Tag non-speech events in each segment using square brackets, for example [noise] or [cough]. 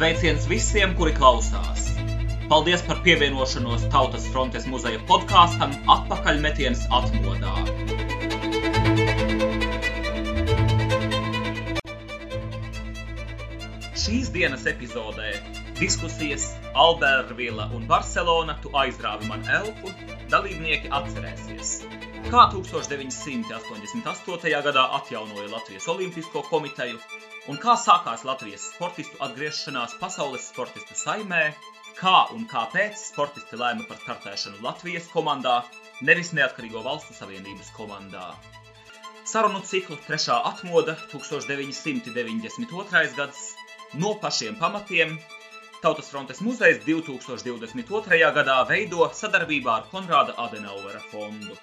Sveiciens visiem, kuri klausās! Paldies par pievienošanos Tautas frontes muzeja podkāstam Atpakaļmetiens atmodā. Šīs dienas epizodē diskusijas Albertvila un Barcelona tu aizrāvi man elpu, dalībnieki atcerēsies. Kā 1988. gadā atjaunoja Latvijas Olimpisko komiteju un kā sākās Latvijas sportistu atgriešanās pasaules sportistu saimē, kā un kāpēc sportisti lēma par startēšanu Latvijas komandā, nevis Neatkarīgo valstu savienības komandā. Sarunu ciklu trešā atmoda 1992. gads no pašiem pamatiem Tautas frontes muzejs 2022. gadā veido sadarbībā ar Konrāda Adenauvera fondu.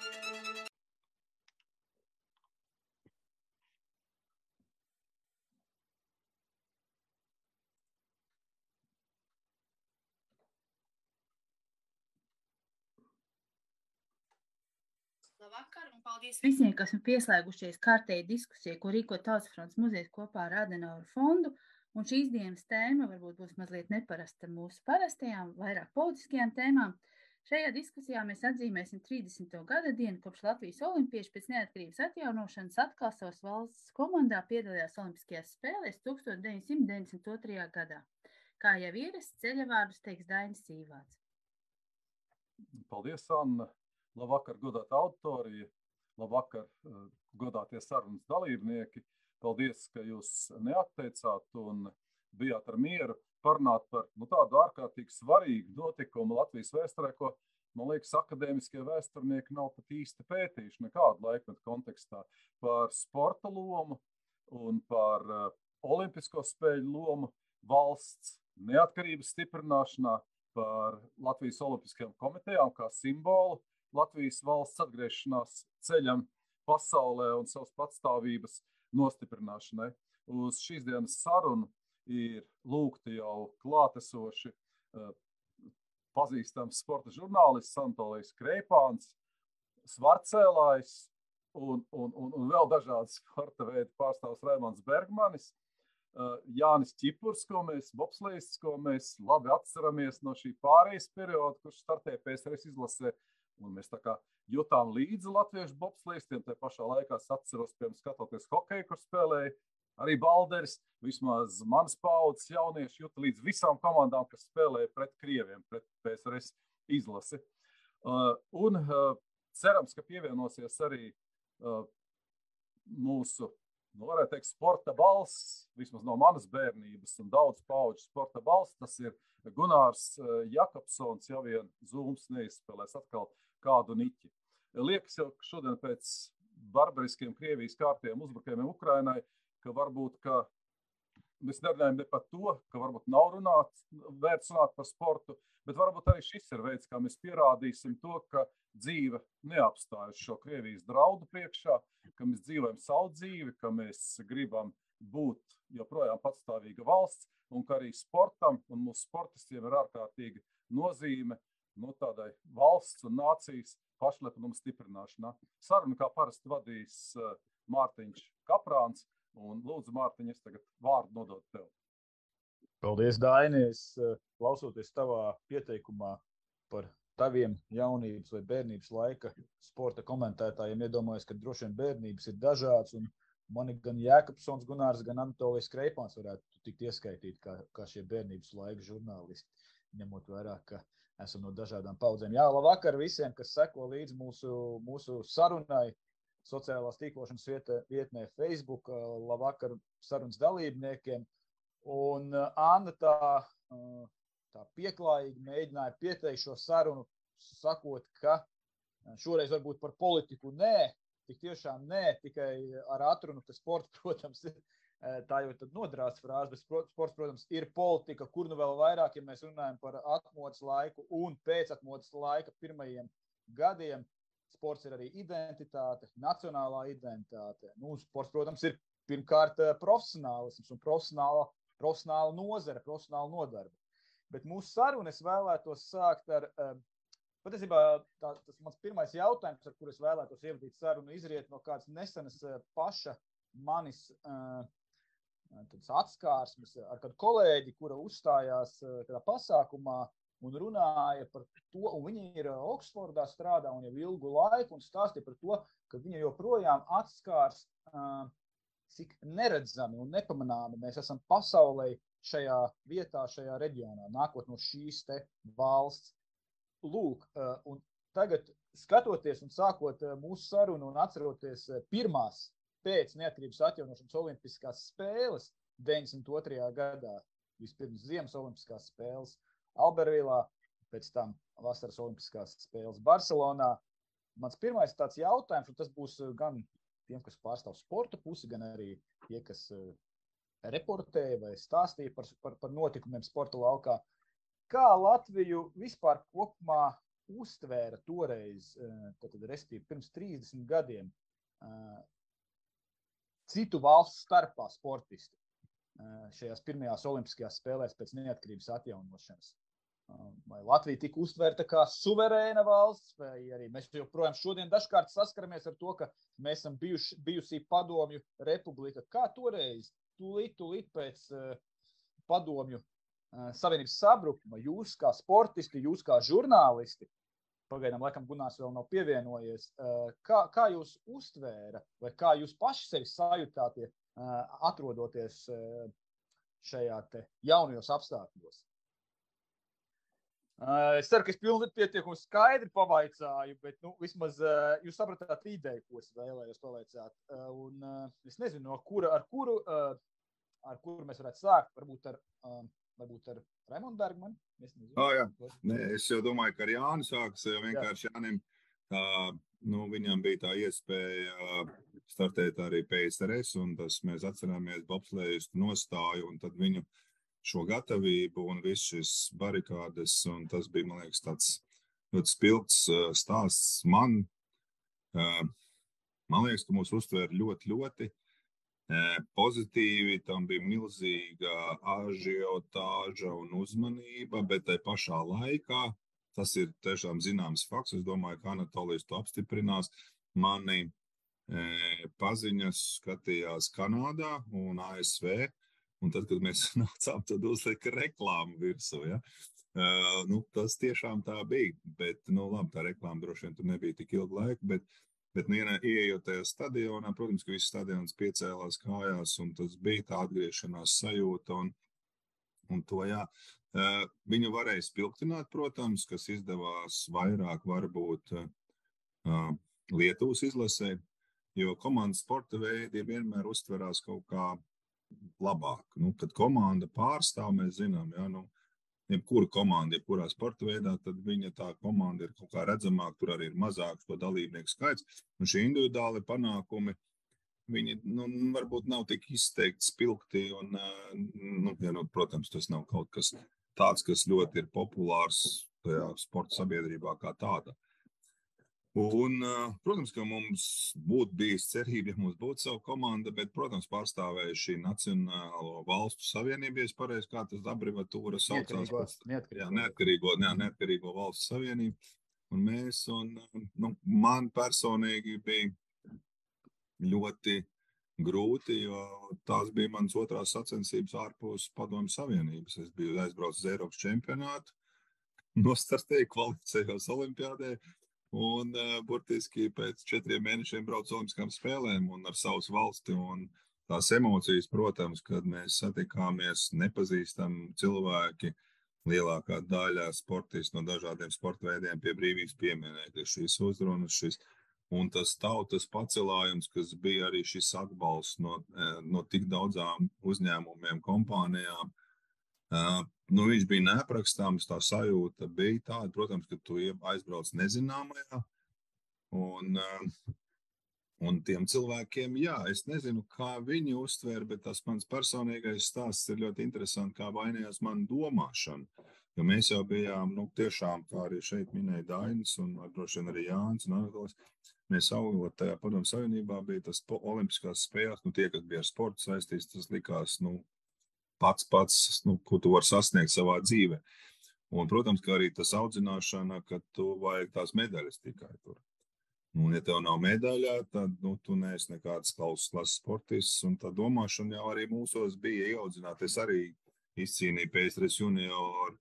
Labvakar un paldies visiem, kas ir pieslēgušies kārtēji diskusijai, ko rīko Tautas fronts muzejs kopā ar Adenauer fondu. Un šīs dienas tēma varbūt būs mazliet neparasta mūsu parastajām, vairāk politiskajām tēmām. Šajā diskusijā mēs atzīmēsim 30. gada dienu, kopš Latvijas olimpieši pēc neatkarības atjaunošanas atkal savas valsts komandā piedalījās Olimpiskajās spēlēs 1992. gadā. Kā jau ierasts, ceļavārdus teiks Dainis Sīvāts. Paldies, Anna! Labvakar, godāta auditorija, labvakar, eh, godātie sarunas dalībnieki. Paldies, ka jūs neatteicāt un bijāt ar mieru parunāt par nu, tādu ārkārtīgi svarīgu notikumu Latvijas vēsturē, ko, man liekas, akadēmiskie vēsturnieki nav pat īsti pētījuši nekādu laikmetu kontekstā par sporta lomu un par uh, olimpisko spēļu lomu valsts neatkarības stiprināšanā, par Latvijas Olimpiskajām komitejām kā simbolu Latvijas valsts atgriešanās ceļam pasaulē un savas patstāvības nostiprināšanai. Uz šīs dienas sarunu ir lūgti jau klātesoši uh, pazīstams sporta žurnālists Antolijas Kreipāns, Svarcēlājs un, un, un, un vēl dažādas sporta veidu pārstāvs Raimons Bergmanis. Uh, Jānis Čipurs, ko mēs, bobslīsts, ko mēs labi atceramies no šī pārejas perioda, kurš startēja PSRS izlasē Un mēs tā kā jutām līdzi latviešu bobslēgstiem. Tā pašā laikā es atceros, piemēram, skatoties hokeju, kur spēlēja arī Balderis. Vismaz manas paudzes jaunieši juta līdz visām komandām, kas spēlēja pret krieviem, pret PSRS izlasi. Uh, un uh, cerams, ka pievienosies arī mūsu nu, varētu teikt, sporta balss, vismaz no manas bērnības, un daudz pauģu sporta balss. Tas ir Gunārs Jakobsons, jau vien zūms neizspēlēs atkal kādu niķi. Liekas jau šodien pēc barbariskiem Krievijas kārtiem uzbrukumiem Ukrainai, ka varbūt ka mēs nerunājam ne par to, ka varbūt nav runāt, vērts runāt par sportu, bet varbūt arī šis ir veids, kā mēs pierādīsim to, ka dzīve neapstājas šo Krievijas draudu priekšā, ka mēs dzīvojam savu dzīvi, ka mēs gribam būt joprojām patstāvīga valsts un ka arī sportam un mūsu sportistiem ir ārkārtīga nozīme no tādai valsts un nācijas pašlepnuma stiprināšanā. Sarunu kā parasti vadīs eh, Mārtiņš Kaprāns. Un lūdzu, Mārtiņ, es tagad vārdu nododu tev. Paldies, Dainis. Eh, klausoties tavā pieteikumā par taviem jaunības vai bērnības laika sporta komentētājiem, iedomājos, ka droši vien bērnības ir dažādas. Man gan Jēkabsons, Gunārs, gan Anatolijas Kreipāns varētu tikt ieskaitīti kā, kā šie bērnības laika žurnālisti, ņemot vērā, ka esam no dažādām paudzēm. Jā, labvakar visiem, kas seko līdzi mūsu, mūsu sarunai. Sociālās tīklošanas vietē, vietnē, Facebook, labvakar sarunas dalībniekiem. Un Anna tā, tā pieklājīgi mēģināja pieteikt šo sarunu, sakot, ka šoreiz varbūt par politiku nē, tik tiešām nē, tikai ar atrunu, ka sports, [laughs] protams, ir tā jau ir nodrāsta frāze, bet sports, protams, ir politika, kur nu vēl vairāk, ja mēs runājam par atmodas laiku un pēcatmodas laika pirmajiem gadiem. Sports ir arī identitāte, nacionālā identitāte. Nu, sports, protams, ir pirmkārt profesionālisms un profesionāla, profesionāla nozara, profesionāla nodarbe. Bet mūsu sarunu es vēlētos sākt ar, patiesībā tā, tas mans pirmais jautājums, ar kur es vēlētos ievadīt sarunu, izriet no kādas nesenas paša manis tādas atskārsmes ar kādu kolēģi, kura uzstājās kādā pasākumā un runāja par to, un viņi ir Oksfordā strādā un jau ilgu laiku un stāstīja par to, ka viņa joprojām atskārs, cik neredzami un nepamanāmi mēs esam pasaulē šajā vietā, šajā reģionā, nākot no šīs valsts. Lūk, un tagad skatoties un sākot mūsu sarunu un atceroties pirmās pēc neatkarības atjaunošanas Olimpiskās spēles 92. gadā, vispirms Ziemas Olimpiskās spēles Albervīlā, pēc tam Vasaras Olimpiskās spēles Barcelonā. Mans pirmais tāds jautājums, un tas būs gan tiem, kas pārstāv sporta pusi, gan arī tie, kas reportēja vai stāstīja par, par, par notikumiem sporta laukā. Kā Latviju vispār kopumā uztvēra toreiz, tad, respektīvi, pirms 30 gadiem, citu valstu starpā sportisti šajās pirmajās Olimpiskajās spēlēs pēc neatkarības atjaunošanas. Vai Latvija tika uztvērta kā suverēna valsts, vai arī mēs joprojām šodien dažkārt saskaramies ar to, ka mēs esam bijuši, bijusī padomju republika. Kā toreiz, tūlīt, tūlīt pēc uh, padomju uh, savienības sabrukuma, jūs kā sportisti, jūs kā žurnālisti, pagaidām laikam Gunārs vēl nav pievienojies. Kā, kā jūs uztvēra, vai kā jūs paši sevi sajūtāt, atrodoties šajā jaunajos apstākļos? Es ceru, ka es pilnīgi pietiekami skaidri pavaicāju, bet nu, vismaz jūs sapratāt ideju, ko es vēlējos pavaicāt. Un es nezinu, no kura, ar kuru, ar kuru mēs varētu sākt. Varbūt ar varbūt ar Raimondu Bergmanu. Es, oh, jā. Nē, es jau domāju, ka ar Jānu sāks, jo vienkārši jā. Jānim tā, nu, viņam bija tā iespēja startēt arī PSRS, un tas mēs atceramies bobslējas nostāju, un tad viņu šo gatavību un visu šis barikādes, un tas bija, man liekas, tāds ļoti spilgts stāsts man. Man liekas, ka mūs uztvēra ļoti, ļoti pozitīvi, tam bija milzīga ažiotāža un uzmanība, bet tai pašā laikā tas ir tiešām zināms fakts. Es domāju, ka Anatolijas to apstiprinās. Mani e, paziņas skatījās Kanādā un ASV. Un tad, kad mēs [laughs] nācām, tad uzlika reklāmu virsū. Ja? Uh, nu, tas tiešām tā bija. Bet, nu, labi, tā reklāma droši vien tur nebija tik ilgu laiku. Bet, uh, Bet, nu, ieejot tajā stadionā, protams, ka viss stadions piecēlās kājās, un tas bija tā atgriešanās sajūta. Un, un to, jā, viņu varēja spilgtināt, protams, kas izdevās vairāk varbūt Lietuvas izlasē, jo komandas sporta veidi vienmēr uztverās kaut kā labāk. Nu, kad komanda pārstāv, mēs zinām, jā, nu, jebkura komanda, jebkurā sporta veidā, tad viņa tā komanda ir kaut kā redzamāka, tur arī ir mazāks to dalībnieku skaits. Un šie individuāli panākumi, viņi nu, varbūt nav tik izteikti spilgti. Un, nu, ja, nu, protams, tas nav kaut kas tāds, kas ļoti ir populārs tajā sporta sabiedrībā kā tādā. Un, protams, ka mums būtu bijis cerība, ja mums būtu sava komanda, bet, protams, pārstāvēja šī Nacionālo valstu savienība, ja pareizi kā tas abreviatūra saucās. Neatkarīgo, jā, neatkarīgo, jā, neatkarīgo valstu savienību. Un mēs, un, nu, man personīgi bija ļoti grūti, jo tās bija manas otrās sacensības ārpus padomju savienības. Es biju aizbraucis uz Eiropas čempionātu, [laughs] nostartēju, kvalificējos olimpiādē Un uh, burtiski pēc četriem mēnešiem braucu Olimpiskām spēlēm un ar savus valsti. Tās emocijas, protams, kad mēs satikāmies nepazīstami cilvēki, lielākā daļa sportistu no dažādiem sporta veidiem pie brīvības pieminēja šīs uzrunas, šis, un tas tautas pacelājums, kas bija arī šis atbalsts no, no tik daudzām uzņēmumiem, kompānijām. Uh, nu, viņš bija neaprakstāms. Tā sajūta bija tāda, protams, ka tu aizbrauc nezināmajā. Un, eh, un tiem cilvēkiem, jā, es nezinu, kā viņi uztver, bet tas mans personīgais stāsts ir ļoti interesants, kā vainojās man domāšana. Jo mēs jau bijām, nu, tiešām, kā arī šeit minēja Dainis un droši vien arī Jānis un Anatolis, mēs augot tajā padomu savienībā bija tas olimpiskās spēles, nu, tie, kas bija ar sportu saistīts, tas likās, nu, pats, pats nu, ko tu vari sasniegt savā dzīvē. Un, protams, ka arī tas audzināšana, ka tu vajag tās medaļas tikai tur. Un, ja tev nav medaļā, tad nu, tu neesi nekāds klases klases sportists. Un tā domāšana jau arī mūsos bija ieaudzināta. Es arī izcīnīju PSRS junioru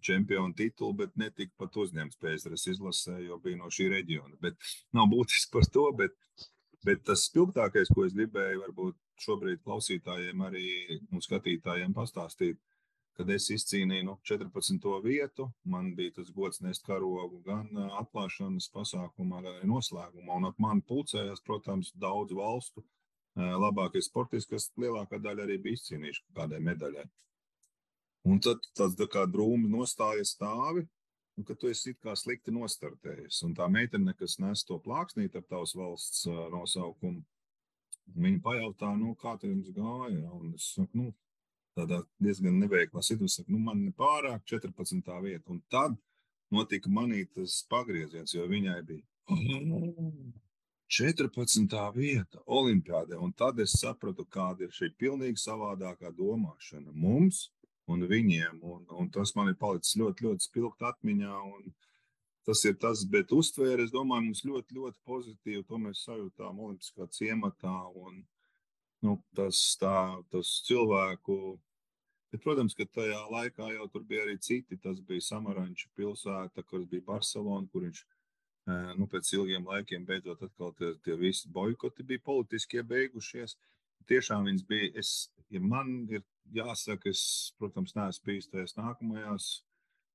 čempionu titulu, bet netika pat uzņemts PSRS izlasē, jo bija no šī reģiona. Bet nav būtiski par to. Bet, bet tas spilgtākais, ko es gribēju varbūt šobrīd klausītājiem arī un skatītājiem pastāstīt, kad es izcīnīju nu, 14. vietu. Man bija tas gods nest karogu gan atklāšanas pasākumā, gan arī noslēgumā. Un ap mani pulcējās, protams, daudz valstu labākie sportisti, kas lielākā daļa arī bija izcīnījuši kādai medaļai. Un tad tāds tā kā drūmi nostājas stāvi, un ka tu esi it kā slikti nostartējis. Un tā meitene, kas nes to plāksnīt ar tavas valsts nosaukumu, viņa pajautā, nu, kā tev jums gāja. Un es saku, nu, tādā diezgan neveiklā situācijā. Nu, man ir pārāk 14. vieta. Un tad notika manī tas pagrieziens, jo viņai bija oh, 14. vieta Olimpijādē. Un tad es sapratu, kāda ir šī pilnīgi savādākā domāšana mums un viņiem. Un, un tas man ir palicis ļoti, ļoti spilgt atmiņā. Tas ir tas, bet uztvēre, es domāju, mums ļoti, ļoti pozitīvi. To mēs sajūtām Olimpiskā ciematā. Un, nu, tas, tā, tas cilvēku Bet, protams, ka tajā laikā jau tur bija arī citi. Tas bija Samaranča pilsēta, kur bija Barcelona, kur viņš nu, pēc ilgiem laikiem beidzot atkal tie, tie visi boikoti bija politiskie beigušies. Tiešām viņas bija, es, ja man ir jāsaka, es, protams, neesmu bijis tajās nākamajās.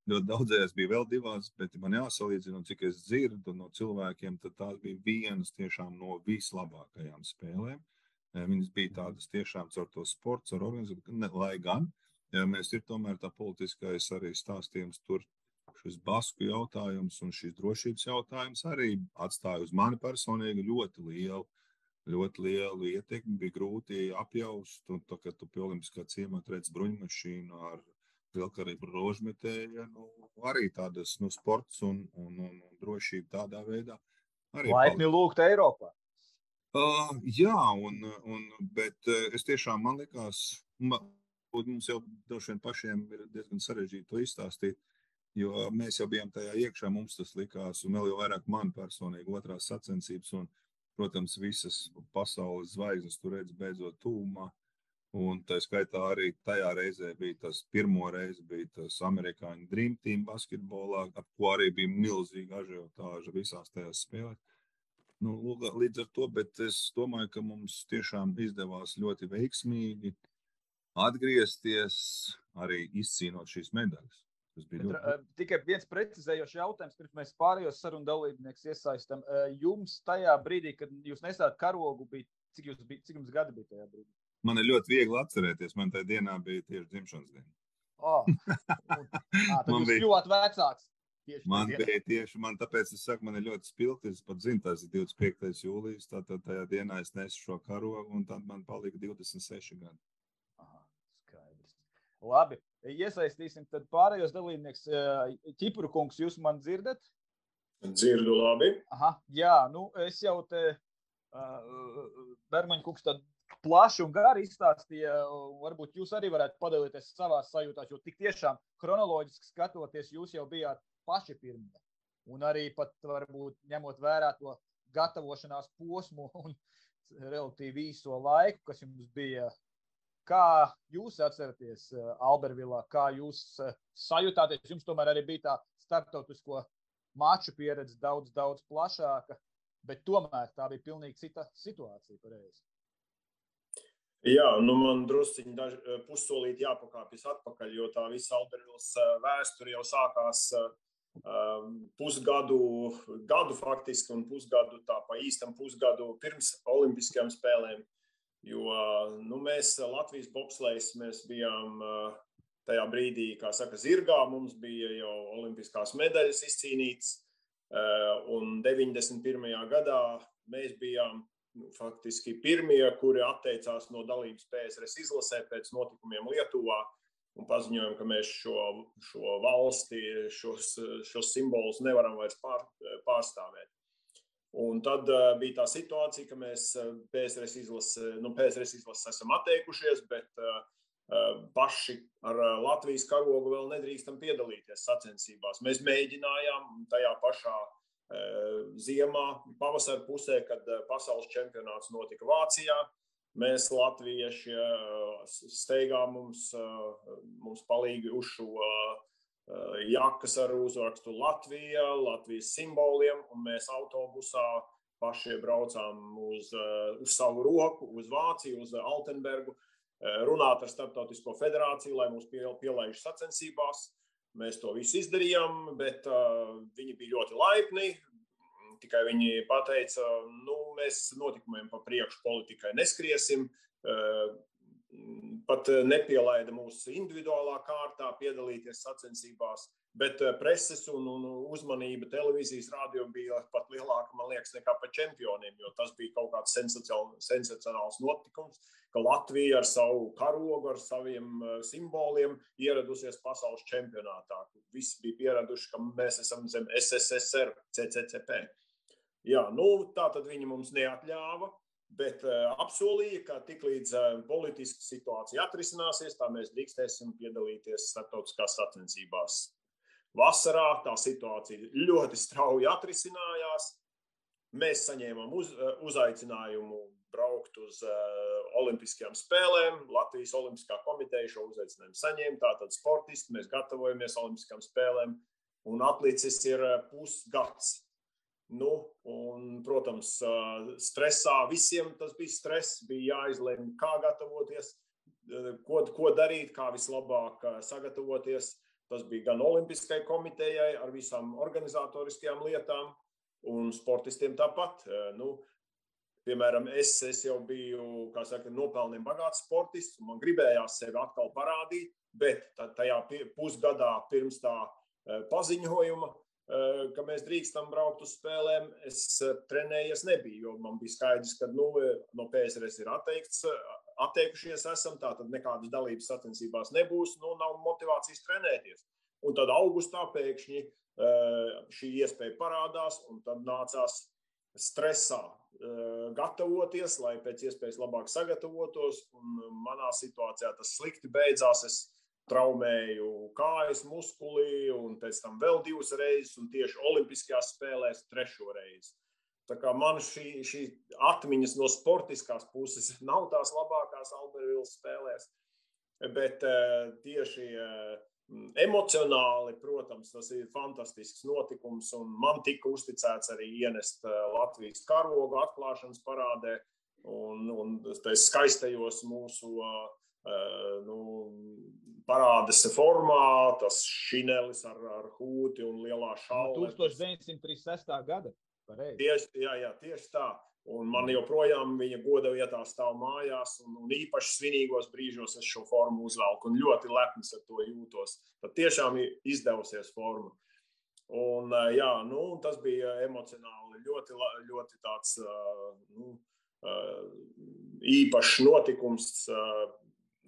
Ļoti daudzējās bija vēl divās, bet man jāsalīdzina, cik es dzirdu no cilvēkiem, tad tās bija vienas tiešām no vislabākajām spēlēm. Viņas bija tādas tiešām caur to sportu, caur organizāciju, lai gan Ja mēs ir tomēr tā politiskais arī stāstījums tur. Šis basku jautājums un šis drošības jautājums arī atstāja uz mani personīgi ļoti lielu, ļoti lielu ietekmi. Bija grūti apjaust, un tā, kad tu pie Olimpiskā ciemata redz bruņmašīnu ar lielkarību rožmetēju, nu, arī tādas nu, sports un, un, un, un drošība tādā veidā. Laipni lūgt Eiropā. Uh, jā, un, un, bet uh, es tiešām man likās, man, mums jau vien pašiem ir diezgan sarežģīti to izstāstīt. Jo mēs jau bijām tajā iekšā, mums tas likās, un vēl jau vairāk man personīgi otrās sacensības, un, protams, visas pasaules zvaigznes tur redz beidzot tūmā. Un tā skaitā arī tajā reizē bija tas pirmo reizi, bija tas amerikāņu Dream Team basketbolā, ap ko arī bija milzīga ažiotāža visās tajās spēlēs. Nu, līdz ar to, bet es domāju, ka mums tiešām izdevās ļoti veiksmīgi atgriezties, arī izcīnot šīs medaļas. Ļoti... Bet, tikai viens precizējošs jautājums, pirms mēs pārējos sarunu dalībniekus iesaistām. Jums tajā brīdī, kad jūs nesāt karogu, bija, cik, jūs bija, cik jums gadi bija tajā brīdī? Man ir ļoti viegli atcerēties. Man tajā dienā bija tieši dzimšanas diena. Oh, à, tad jūs bija ļoti vecāks. Tieši man dienā. bija tieši, man tāpēc es saku, man ir ļoti spilgti. Es pat zinu, tas ir 25. jūlijas. Tātad tajā dienā es nesu šo karogu, un tad man palika 26 gadi. Labi, iesaistīsim tad pārējos dalībniekus. Ķipru kungs, jūs man dzirdat? Dzirdu labi. Aha, jā, nu es jau te uh, Bermaņa kungs tad plaši un gari izstāstīja. Varbūt jūs arī varētu padalīties savā sajūtās, jo tik tiešām kronoloģiski skatoties, jūs jau bijāt paši pirmie. Un arī pat varbūt ņemot vērā to gatavošanās posmu un relatīvi īso laiku, kas jums bija Kā jūs atceraties eh, Albervilā, kā jūs eh, sajutāties? Jums tomēr arī bija tā starptautisko maču pieredze daudz, daudz plašāka, bet tomēr tā bija pilnīgi cita situācija. Pareizi. Jā, nu man druskuļi. Eh, pussolīti jāpakāpjas atpakaļ, jo tā visa Albervīlas vēsture jau sākās pusgadu, gadu faktiski, un pusgadu tā pa īstam pusgadu pirms Olimpiskajām spēlēm. Jo nu, mēs, Latvijas bobslēgs, mēs bijām tajā brīdī, kā saka, zirgā. Mums bija jau olimpiskās medaļas izcīnītas. Un 91. gadā mēs bijām nu, faktiski pirmie, kuri atteicās no dalības PSRS izlasē pēc notikumiem Lietuvā un paziņojām, ka mēs šo, šo valsti, šos, šos simbolus nevaram vairs pār, pārstāvēt. Un tad uh, bija tā situācija, ka mēs PSRS izlases, nu, PSRS izlases esam atteikušies, bet uh, paši ar Latvijas karogu vēl nedrīkstam piedalīties sacensībās. Mēs mēģinājām tajā pašā ziemā, pavasara pusē, kad pasaules čempionāts notika Vācijā. Mēs, Latvieši, steigā mums, mums palīgi uz šo jakas ar uzrakstu Latvija, Latvijas simboliem, un mēs autobusā paši braucām uz, uz savu roku, uz Vāciju, uz Altenbergu, runāt ar Startautisko federāciju, lai mūs pielaiž sacensībās. Mēs to visu izdarījām, bet uh, viņi bija ļoti laipni. Tikai viņi teica, nu, mēs notikumiem pa priekšu politikai neskriesim. Uh, pat nepielaida mūsu individuālā kārtā piedalīties sacensībās. Bet eh, preses un, un uzmanība televīzijas rādio bija pat lielāka, man liekas, nekā par čempioniem. Jo tas bija kaut kāds sensacionāls notikums, ka Latvija ar savu karogu, ar saviem eh, simboliem ieradusies pasaules čempionātā. Visi bija pieraduši, ka mēs esam zem SSSR, CCCP. Jā, nu, tā tad viņi mums neatļāva. Bet uh, apsolīja, ka tiklīdz uh, politiska situācija atrisināsies, tā mēs drīkstēsim piedalīties starptautiskās sacensībās. Vasarā tā situācija ļoti strauji atrisinājās. Mēs saņēmām uz, uh, uzaicinājumu braukt uz Olimpiskajām spēlēm. Latvijas Olimpiskā komiteja šo uzaicinājumu saņēma. Tātad sportisti mēs gatavojamies Olimpiskajām spēlēm. Un atlicis ir pusgads Nu, un, protams, stresā visiem tas bija stress. Bija jāizlemj, kā gatavoties, ko, ko darīt, kā vislabāk sagatavoties. Tas bija gan Olimpiskai komitejai ar visām organizatoriskajām lietām, un sportistiem tāpat. Nu, piemēram, es, es jau biju saka, nopelniem bagāts sportists, un man gribējās sevi atkal parādīt, bet tajā pusgadā pirms tā paziņojuma ka mēs drīkstam braukt uz spēlēm. Es eh, trenējies nebiju, jo man bija skaidrs, ka nu, eh, no PSRS ir atteikts, atteikušies esam, tātad nekādas dalības sacensībās nebūs, nu nav motivācijas trenēties. Un tad augustā pēkšņi šī iespēja parādās, un tad nācās stresā gatavoties, lai pēc iespējas labāk sagatavotos. Un manā situācijā tas slikti beidzās. Es traumēju kājas muskuli, un pēc tam vēl divas reizes, un tieši Olimpiskajās spēlēs trešo reizi. Tā kā man šī, šī atmiņas no sportiskās puses [laughs] nav tās labākās Albertvīlas spēlēs, bet uh, tieši uh, emocionāli, protams, tas ir fantastisks notikums, un man tika uzticēts arī ienest uh, Latvijas karogu atklāšanas parādē, un, un skaistajos mūsu uh, nu, parādas formā, tas šinelis ar, ar hūti un lielā šāda. 1936. gada. Pareizi. Tieši, jā, jā, tieši tā. Un man joprojām viņa goda vietā stāv mājās, un, un īpaši svinīgos brīžos es šo formu uzvelku un ļoti lepns ar to jūtos. Tad tiešām ir izdevusies forma. Un, jā, nu, tas bija emocionāli ļoti, ļoti tāds nu, īpašs notikums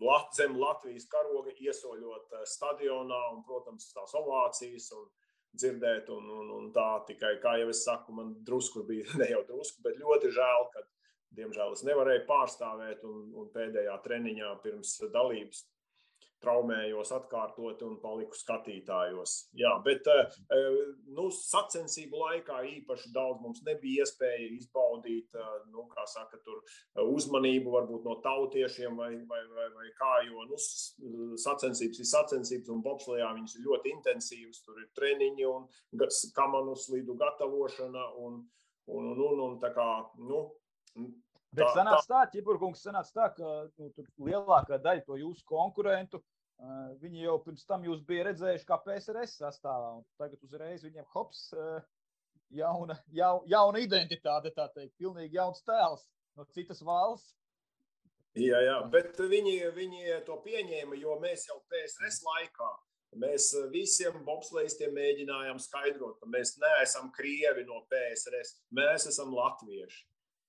Lat, zem Latvijas karoga iesoļot eh, stadionā un, protams, tās ovācijas un dzirdēt. Un, un, un tā tikai, kā jau es saku, man drusku bija, [laughs] ne jau drusku, bet ļoti žēl, ka, diemžēl, es nevarēju pārstāvēt un, un pēdējā treniņā pirms dalības traumējos atkārtot un paliku skatītājos. Jā, bet eh, eh, nu, sacensību laikā īpaši daudz mums nebija iespēja izbaudīt eh, nu, saka, uzmanību varbūt no tautiešiem vai, vai, vai, vai kā, jo nu, sacensības ir sacensības un bobslijā viņas ir ļoti intensīvas. Tur ir treniņi un kamanu slidu gatavošana un, un, un, un, un tā kā, nu, Bet sanāca tā, Čiburkungs, sanāca tā, ka nu, lielākā daļa to jūsu konkurentu, uh, viņi jau pirms tam jūs bija redzējuši kā PSRS sastāvā, un tagad uzreiz viņiem hops, uh, jauna, jau, jauna identitāte, tā teikt, pilnīgi jauns tēls no citas valsts. Jā, jā, bet viņi, viņi to pieņēma, jo mēs jau PSRS laikā Mēs visiem bobslēgstiem mēģinājām skaidrot, ka mēs neesam krievi no PSRS, mēs esam latvieši.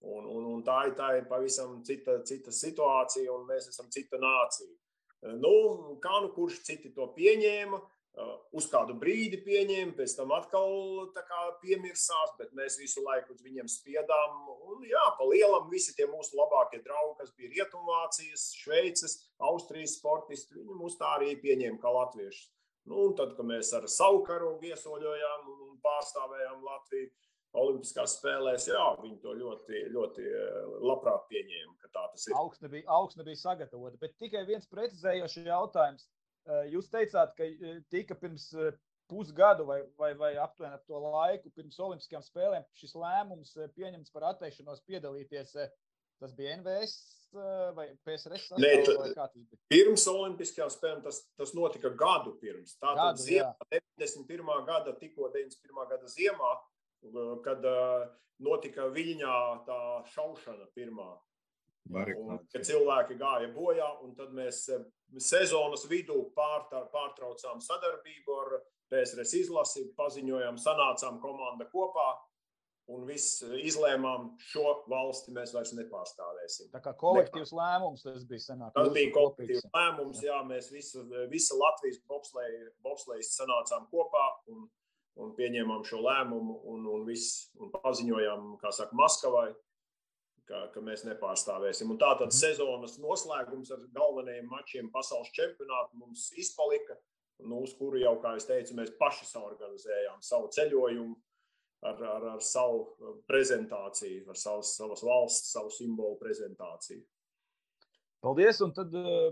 Un, un, un tā, ir, tā ir pavisam cita, cita situācija, un mēs esam cita nācija. Nu, kā nu kurš citi to pieņēma, uz kādu brīdi pieņēma, pēc tam atkal piemirsās, bet mēs visu laiku uz viņiem spiedām. Un, jā, pa lielam visi tie mūsu labākie draugi, kas bija Rietumvācijas, Šveices, Austrijas sportisti, viņi mūs tā arī pieņēma kā latviešus. Nu, un tad, kad mēs ar savu karogu iesoļojām un pārstāvējām Latviju Olimpiskās spēlēs, jā, viņi to ļoti, ļoti labprāt pieņēma, ka tā tas ir. Augsne bija, augsne bija sagatavota, bet tikai viens precizējošs jautājums. Jūs teicāt, ka tika pirms pusgadu vai, vai, vai aptuveni ap to laiku, pirms Olimpiskajām spēlēm, šis lēmums pieņemts par atteikšanos piedalīties. Tas bija NVS vai PSRS? Nē, tas bija. Pirms Olimpiskajām spēlēm tas, tas notika gadu pirms. Tātad ziemā, 91. gada, tikko 91. gada ziemā, kad notika Viļņā tā šaušana pirmā. Un, kad cilvēki gāja bojā, un tad mēs sezonas vidū pārtraucām sadarbību ar PSRS izlasi, paziņojām, sanācām komanda kopā un viss izlēmām, šo valsti mēs vairs nepārstāvēsim. Tā kā kolektīvs Nepār. lēmums tas bija senāk. Tas bija kolektīvs kopīgs. lēmums, jā, mēs visa, visa Latvijas bobslejas sanācām kopā un, un pieņēmām šo lēmumu un, un, viss, un paziņojām, kā saka, Maskavai, ka, ka mēs nepārstāvēsim. Un tātad mm. sezonas noslēgums ar galvenajiem mačiem pasaules čempionātu mums izpalika nu, uz kuru jau, kā es teicu, mēs paši organizējām savu ceļojumu ar, ar, ar savu prezentāciju, ar savas, savas valsts, savu simbolu prezentāciju. Paldies! Un tad, uh,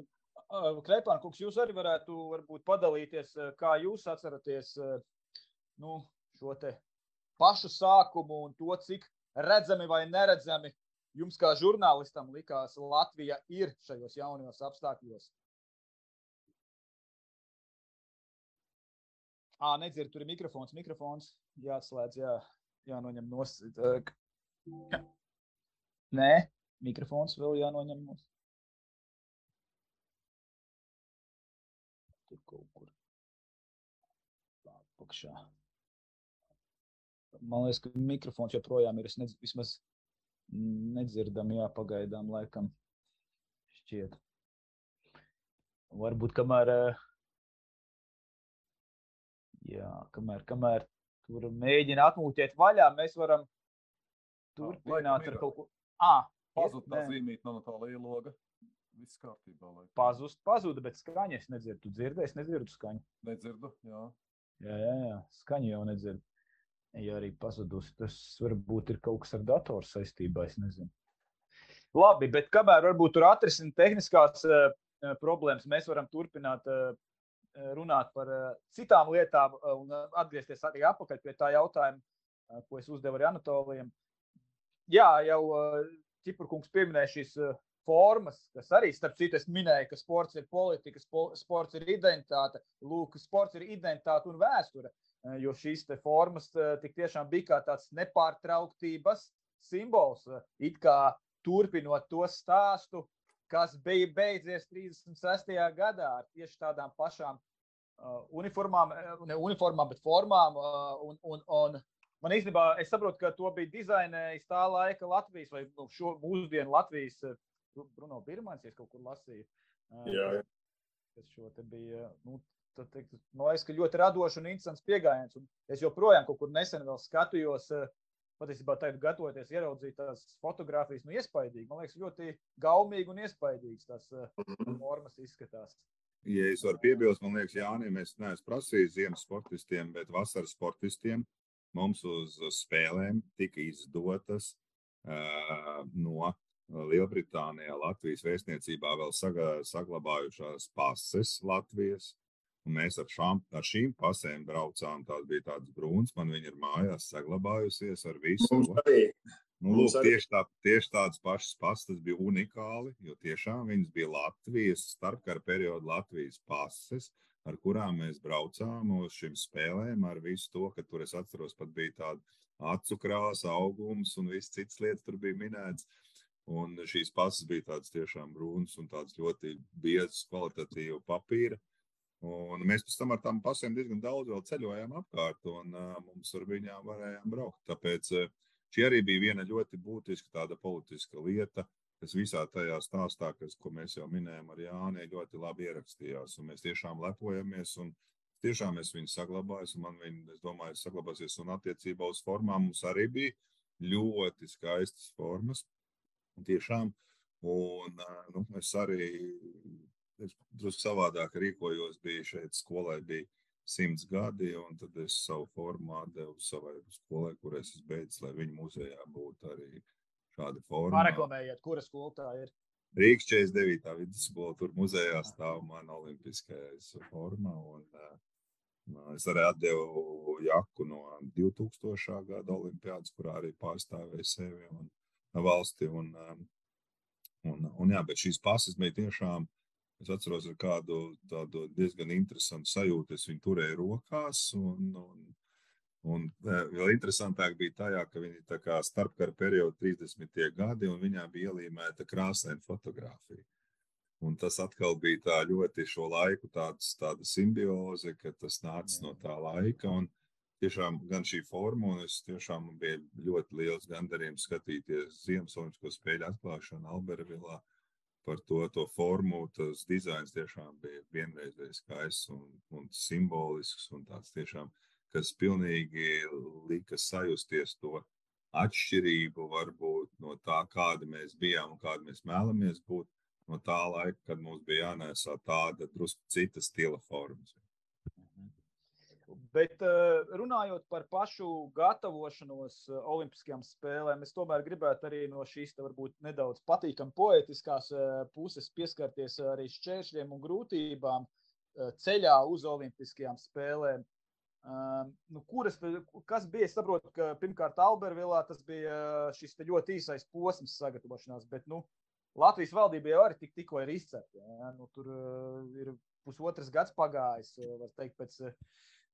Krepāna kungs, jūs arī varētu varbūt, padalīties, kā jūs atceraties nu, šo pašu sākumu un to, cik redzami vai neredzami jums kā žurnālistam likās Latvija ir šajos jaunajos apstākļos. À, nedzird, tur ir mikrofons. Mikrofons jāatslēdz, jā, jānoņem nost. Nē, mikrofons vēl jānoņem nost. Tur kaut kur apakšā. Man liekas, ka mikrofons joprojām ir. Es nedz, vismaz nedzirdam, jā, pagaidām laikam šķiet. Varbūt kamēr Jā, kamēr, kamēr tur mēģina atmūķēt vaļā, mēs varam turpināt ar kaut ko. Ah, Pazūd tā zīmīt no tā liela Viss kārtībā. Laikam. Pazust, pazuda, bet skaņa es nedzirdu. Tu dzirdi, es nedzirdu skaņu. Nedzirdu, jā. Jā, jā, jā. skaņa jau nedzirdu. Ja arī pazudusi, tas varbūt ir kaut kas ar datoru saistībā, es nezinu. Labi, bet kamēr varbūt tur atrisināt tehniskās uh, problēmas, mēs varam turpināt uh, runāt par eh, citām lietām un atgriezties arī atpakaļ pie tā jautājuma, ko es uzdevu arī Anatolijam. Jā, jau Ciprkungs pieminēja šīs formas, kas arī, starp citu, es minēju, ka sports ir politika, sports ir identitāte. Lūk, sports ir identitāte un vēsture. Jo šīs formas tik tiešām bija kā tāds nepārtrauktības simbols. It kā turpinot to stāstu, kas bija beidzies 36. gadā ar tieši tādām pašām uniformām, ne uniformām, bet formām. Un, un, un man īstenībā, es saprotu, ka to bija dizainējis tā laika Latvijas vai nu, šo mūsdienu Latvijas Bruno Birmans, ja kaut kur lasīju. Jā. Tas šo te bija. Nu, teikt, no es, ļoti radošs un interesants pieejams. Es joprojām kaut kur nesen skatījos uh, patiesībā tagad gatavoties ieraudzīt tās fotogrāfijas, nu, iespaidīgi. Man liekas, ļoti gaumīgi un iespaidīgs tās uh, formas izskatās. Ja es varu piebilst, man liekas, Jānis, mēs neesam prasījuši ziemas sportistiem, bet vasaras sportistiem mums uz spēlēm tika izdotas uh, no Lielbritānijā, Latvijas vēstniecībā vēl saga, saglabājušās pases Latvijas Un mēs ar, šām, ar šīm pasēm braucām. Tās bija tādas brūnas, man viņa ir mājās saglabājusies ar visu. Nu, lūk, tieši, tā, tieši tādas pašas pastas bija unikāli, jo tiešām viņas bija Latvijas starpkara perioda Latvijas pases, ar kurām mēs braucām uz šīm spēlēm, ar visu to, ka tur es atceros, pat bija tāda acu krāsa, augums un viss cits lietas tur bija minēts. Un šīs pasas bija tādas tiešām brūnas un tādas ļoti biezas, kvalitatīva papīra. Un mēs pēc tam ar tām pasēm diezgan daudz ceļojām apkārt, un uh, mums ar viņām varējām braukt. Tāpēc uh, šī arī bija viena ļoti būtiska tāda politiska lieta, kas visā tajā stāstā, kas, ko mēs jau minējām ar Jāni, ļoti labi ierakstījās. Un mēs tiešām lepojamies, un tiešām es viņu saglabāju, un man viņa, es domāju, saglabāsies. Un attiecībā uz formām mums arī bija ļoti skaistas formas. Un tiešām, un uh, nu, es arī drusku savādāk rīkojos. Bija šeit skolai bija simts gadi, un tad es savu formu devu savai skolai, kur es beidzu, lai viņu muzejā būtu arī šāda forma. Pareklamējiet, kura skola tā ir? Rīgas 49. vidusskola, tur muzejā stāv mana olimpiskais forma. Un, uh, es arī atdevu jaku no 2000. gada olimpiādas, kurā arī pārstāvēju sevi un valsti. Un, um, un, un, jā, bet šīs pasas bija tiešām, es atceros ar kādu tādu diezgan interesantu sajūtu. Es viņu turēju rokās un, un Un vēl interesantāk bija tajā, ka viņi tā kā starpkara periodā 30. gadi, un viņā bija ielīmēta krāsaina fotografija. Un tas atkal bija tā ļoti šo laiku tāds, tāda simbioze, ka tas nāca no tā laika. Un tiešām gan šī forma, un es tiešām bija ļoti liels gandarījums skatīties Ziemassvētku spēļu atklāšanu Albervilā par to, to formu. Tas dizains tiešām bija vienreizējs skaists un, un simbolisks un tāds tiešām kas pilnīgi lika sajusties to atšķirību varbūt no tā, kāda mēs bijām un kāda mēs vēlamies būt no tā laika, kad mums bija jānēsā tāda drusku cita stila formas. Bet eh, runājot par pašu gatavošanos eh, Olimpiskajām spēlēm, es tomēr gribētu arī no šīs varbūt nedaudz patīkami poetiskās eh, puses pieskarties arī šķēršļiem un grūtībām ceļā uz Olimpiskajām spēlēm. Uh, nu, kuras, kas bija? Es saprotu, ka pirmkārt Albervilā tas bija šis ļoti īsais posms sagatavošanās, bet nu, Latvijas valdība jau arī tik, tikko ir izcepta. Ja? Nu, tur ir pusotras gads pagājis, var teikt, pēc,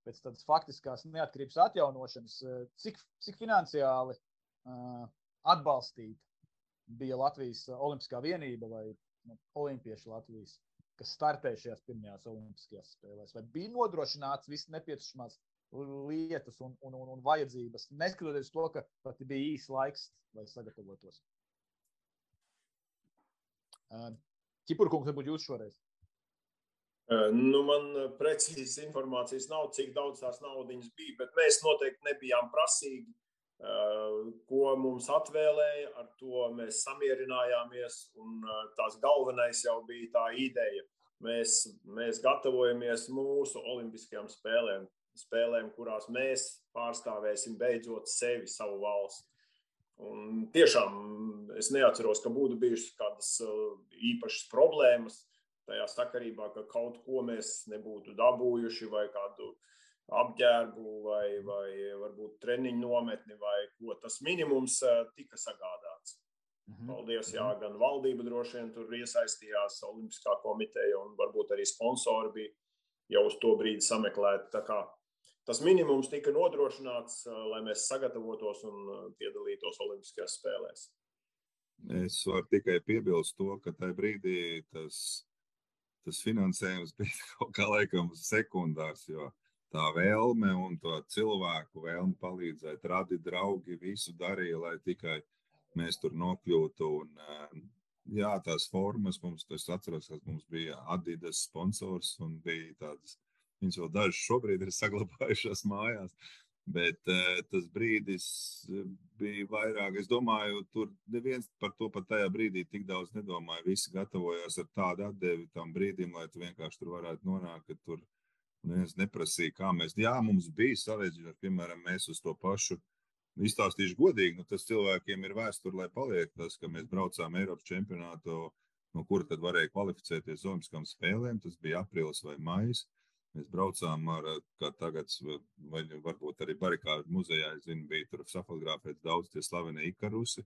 pēc tādas faktiskās neatkarības atjaunošanas. Cik, cik finansiāli uh, atbalstīta bija Latvijas Olimpiskā vienība vai nu, Olimpiešu Latvijas? kas startē šajās pirmajās Olimpiskajās spēlēs, vai bija nodrošināts viss nepieciešamās lietas un, un, un, un vajadzības, neskatoties to, ka pat bija īsts laiks, lai sagatavotos. Ķipurkungs, varbūt jūs šoreiz. Nu, man precīzas informācijas nav, cik daudz tās naudas bija, bet mēs noteikti nebijām prasīgi. Ko mums atvēlēja, ar to mēs samierinājāmies. Tās galvenais jau bija tā ideja. Mēs, mēs gatavojamies mūsu Olimpiskajām spēlēm, spēlēm, kurās mēs pārstāvēsim beidzot sevi, savu valsti. Un tiešām es neatceros, ka būtu bijušas kādas īpašas problēmas tajā sakarībā, ka kaut ko mēs nebūtu dabūjuši vai kādu apģērbu vai, vai varbūt treniņu nometni vai ko. Tas minimums eh, tika sagādāts. Mhm. Paldies, jā, mhm. gan valdība droši vien tur iesaistījās, Olimpiskā komiteja un varbūt arī sponsori bija jau uz to brīdi sameklēti. Tas minimums tika nodrošināts, eh, lai mēs sagatavotos un eh, piedalītos Olimpiskajās spēlēs. Es varu tikai piebilst to, ka tajā brīdī tas, tas finansējums [laughs] bija kaut kā laikam sekundārs, jo tā vēlme un to cilvēku vēlme palīdzēt, radīt draugi, visu darīja, lai tikai mēs tur nokļūtu. Un, eh, jā, tās formas mums, es atceros, ka mums bija Adidas sponsors un bija tādas, viņas vēl dažas šobrīd ir saglabājušās mājās. Bet uh, tas brīdis eh, bija vairāk. Es domāju, tur neviens par to pat tajā brīdī tik daudz nedomāja. Visi gatavojās ar tādu atdevi tam brīdim, lai tu vienkārši tur varētu nonākt, ka tur Neviens neprasīja, kā mēs. Jā, mums bija sarežģīti, piemēram, mēs uz to pašu. Izstāstīšu godīgi, nu, tas cilvēkiem ir vēsture, lai paliek tas, ka mēs braucām Eiropas čempionātu, no kura tad varēja kvalificēties Olimpiskām spēlēm. Tas bija aprīlis vai maijs. Mēs braucām ar, kā tagad, vai varbūt arī barikāžu muzejā, es zinu, bija tur fotografēts daudz tie slavenie ikarusi.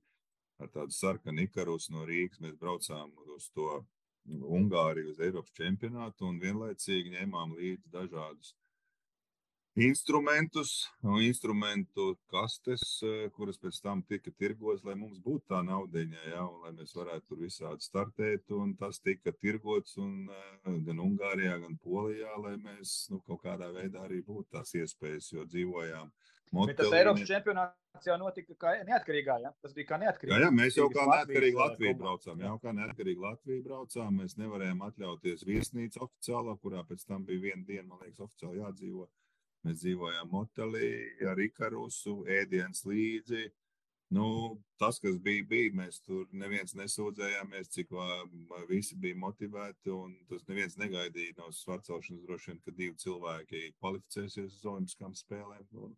Ar tādu sarkanu ikarusu no Rīgas mēs braucām uz to Ungāriju uz Eiropas čempionātu un vienlaicīgi ņēmām līdzi dažādus instrumentus, instrumentu kastes, eh, kuras pēc tam tika tirgotas, lai mums būtu tā naudiņa, ja, un lai mēs varētu tur visādi startēt. Un tas tika tirgots un, eh, gan Ungārijā, gan Polijā, lai mēs nu, kaut kādā veidā arī būtu tās iespējas, jo dzīvojām Bet tas Eiropas čempionāts jau notika kā neatkarīgā. Ja? Tas bija kā neatkarīgā. Jā, jā mēs jau kā neatkarīgi Latviju braucām. Jā, kā neatkarīgi Latviju braucām. Mēs nevarējām atļauties viesnīcu oficiālā, kurā pēc tam bija viena diena, man liekas, oficiāli jādzīvo. Mēs dzīvojām motelī ar Ikarusu, ēdienas līdzi. Nu, tas, kas bija, bija, mēs tur neviens nesūdzējāmies, cik visi bija motivēti. Tas neviens negaidīja no svarcelšanas droši vien, ka divi cilvēki kvalificēsies uz Olimpiskām spēlēm. Un,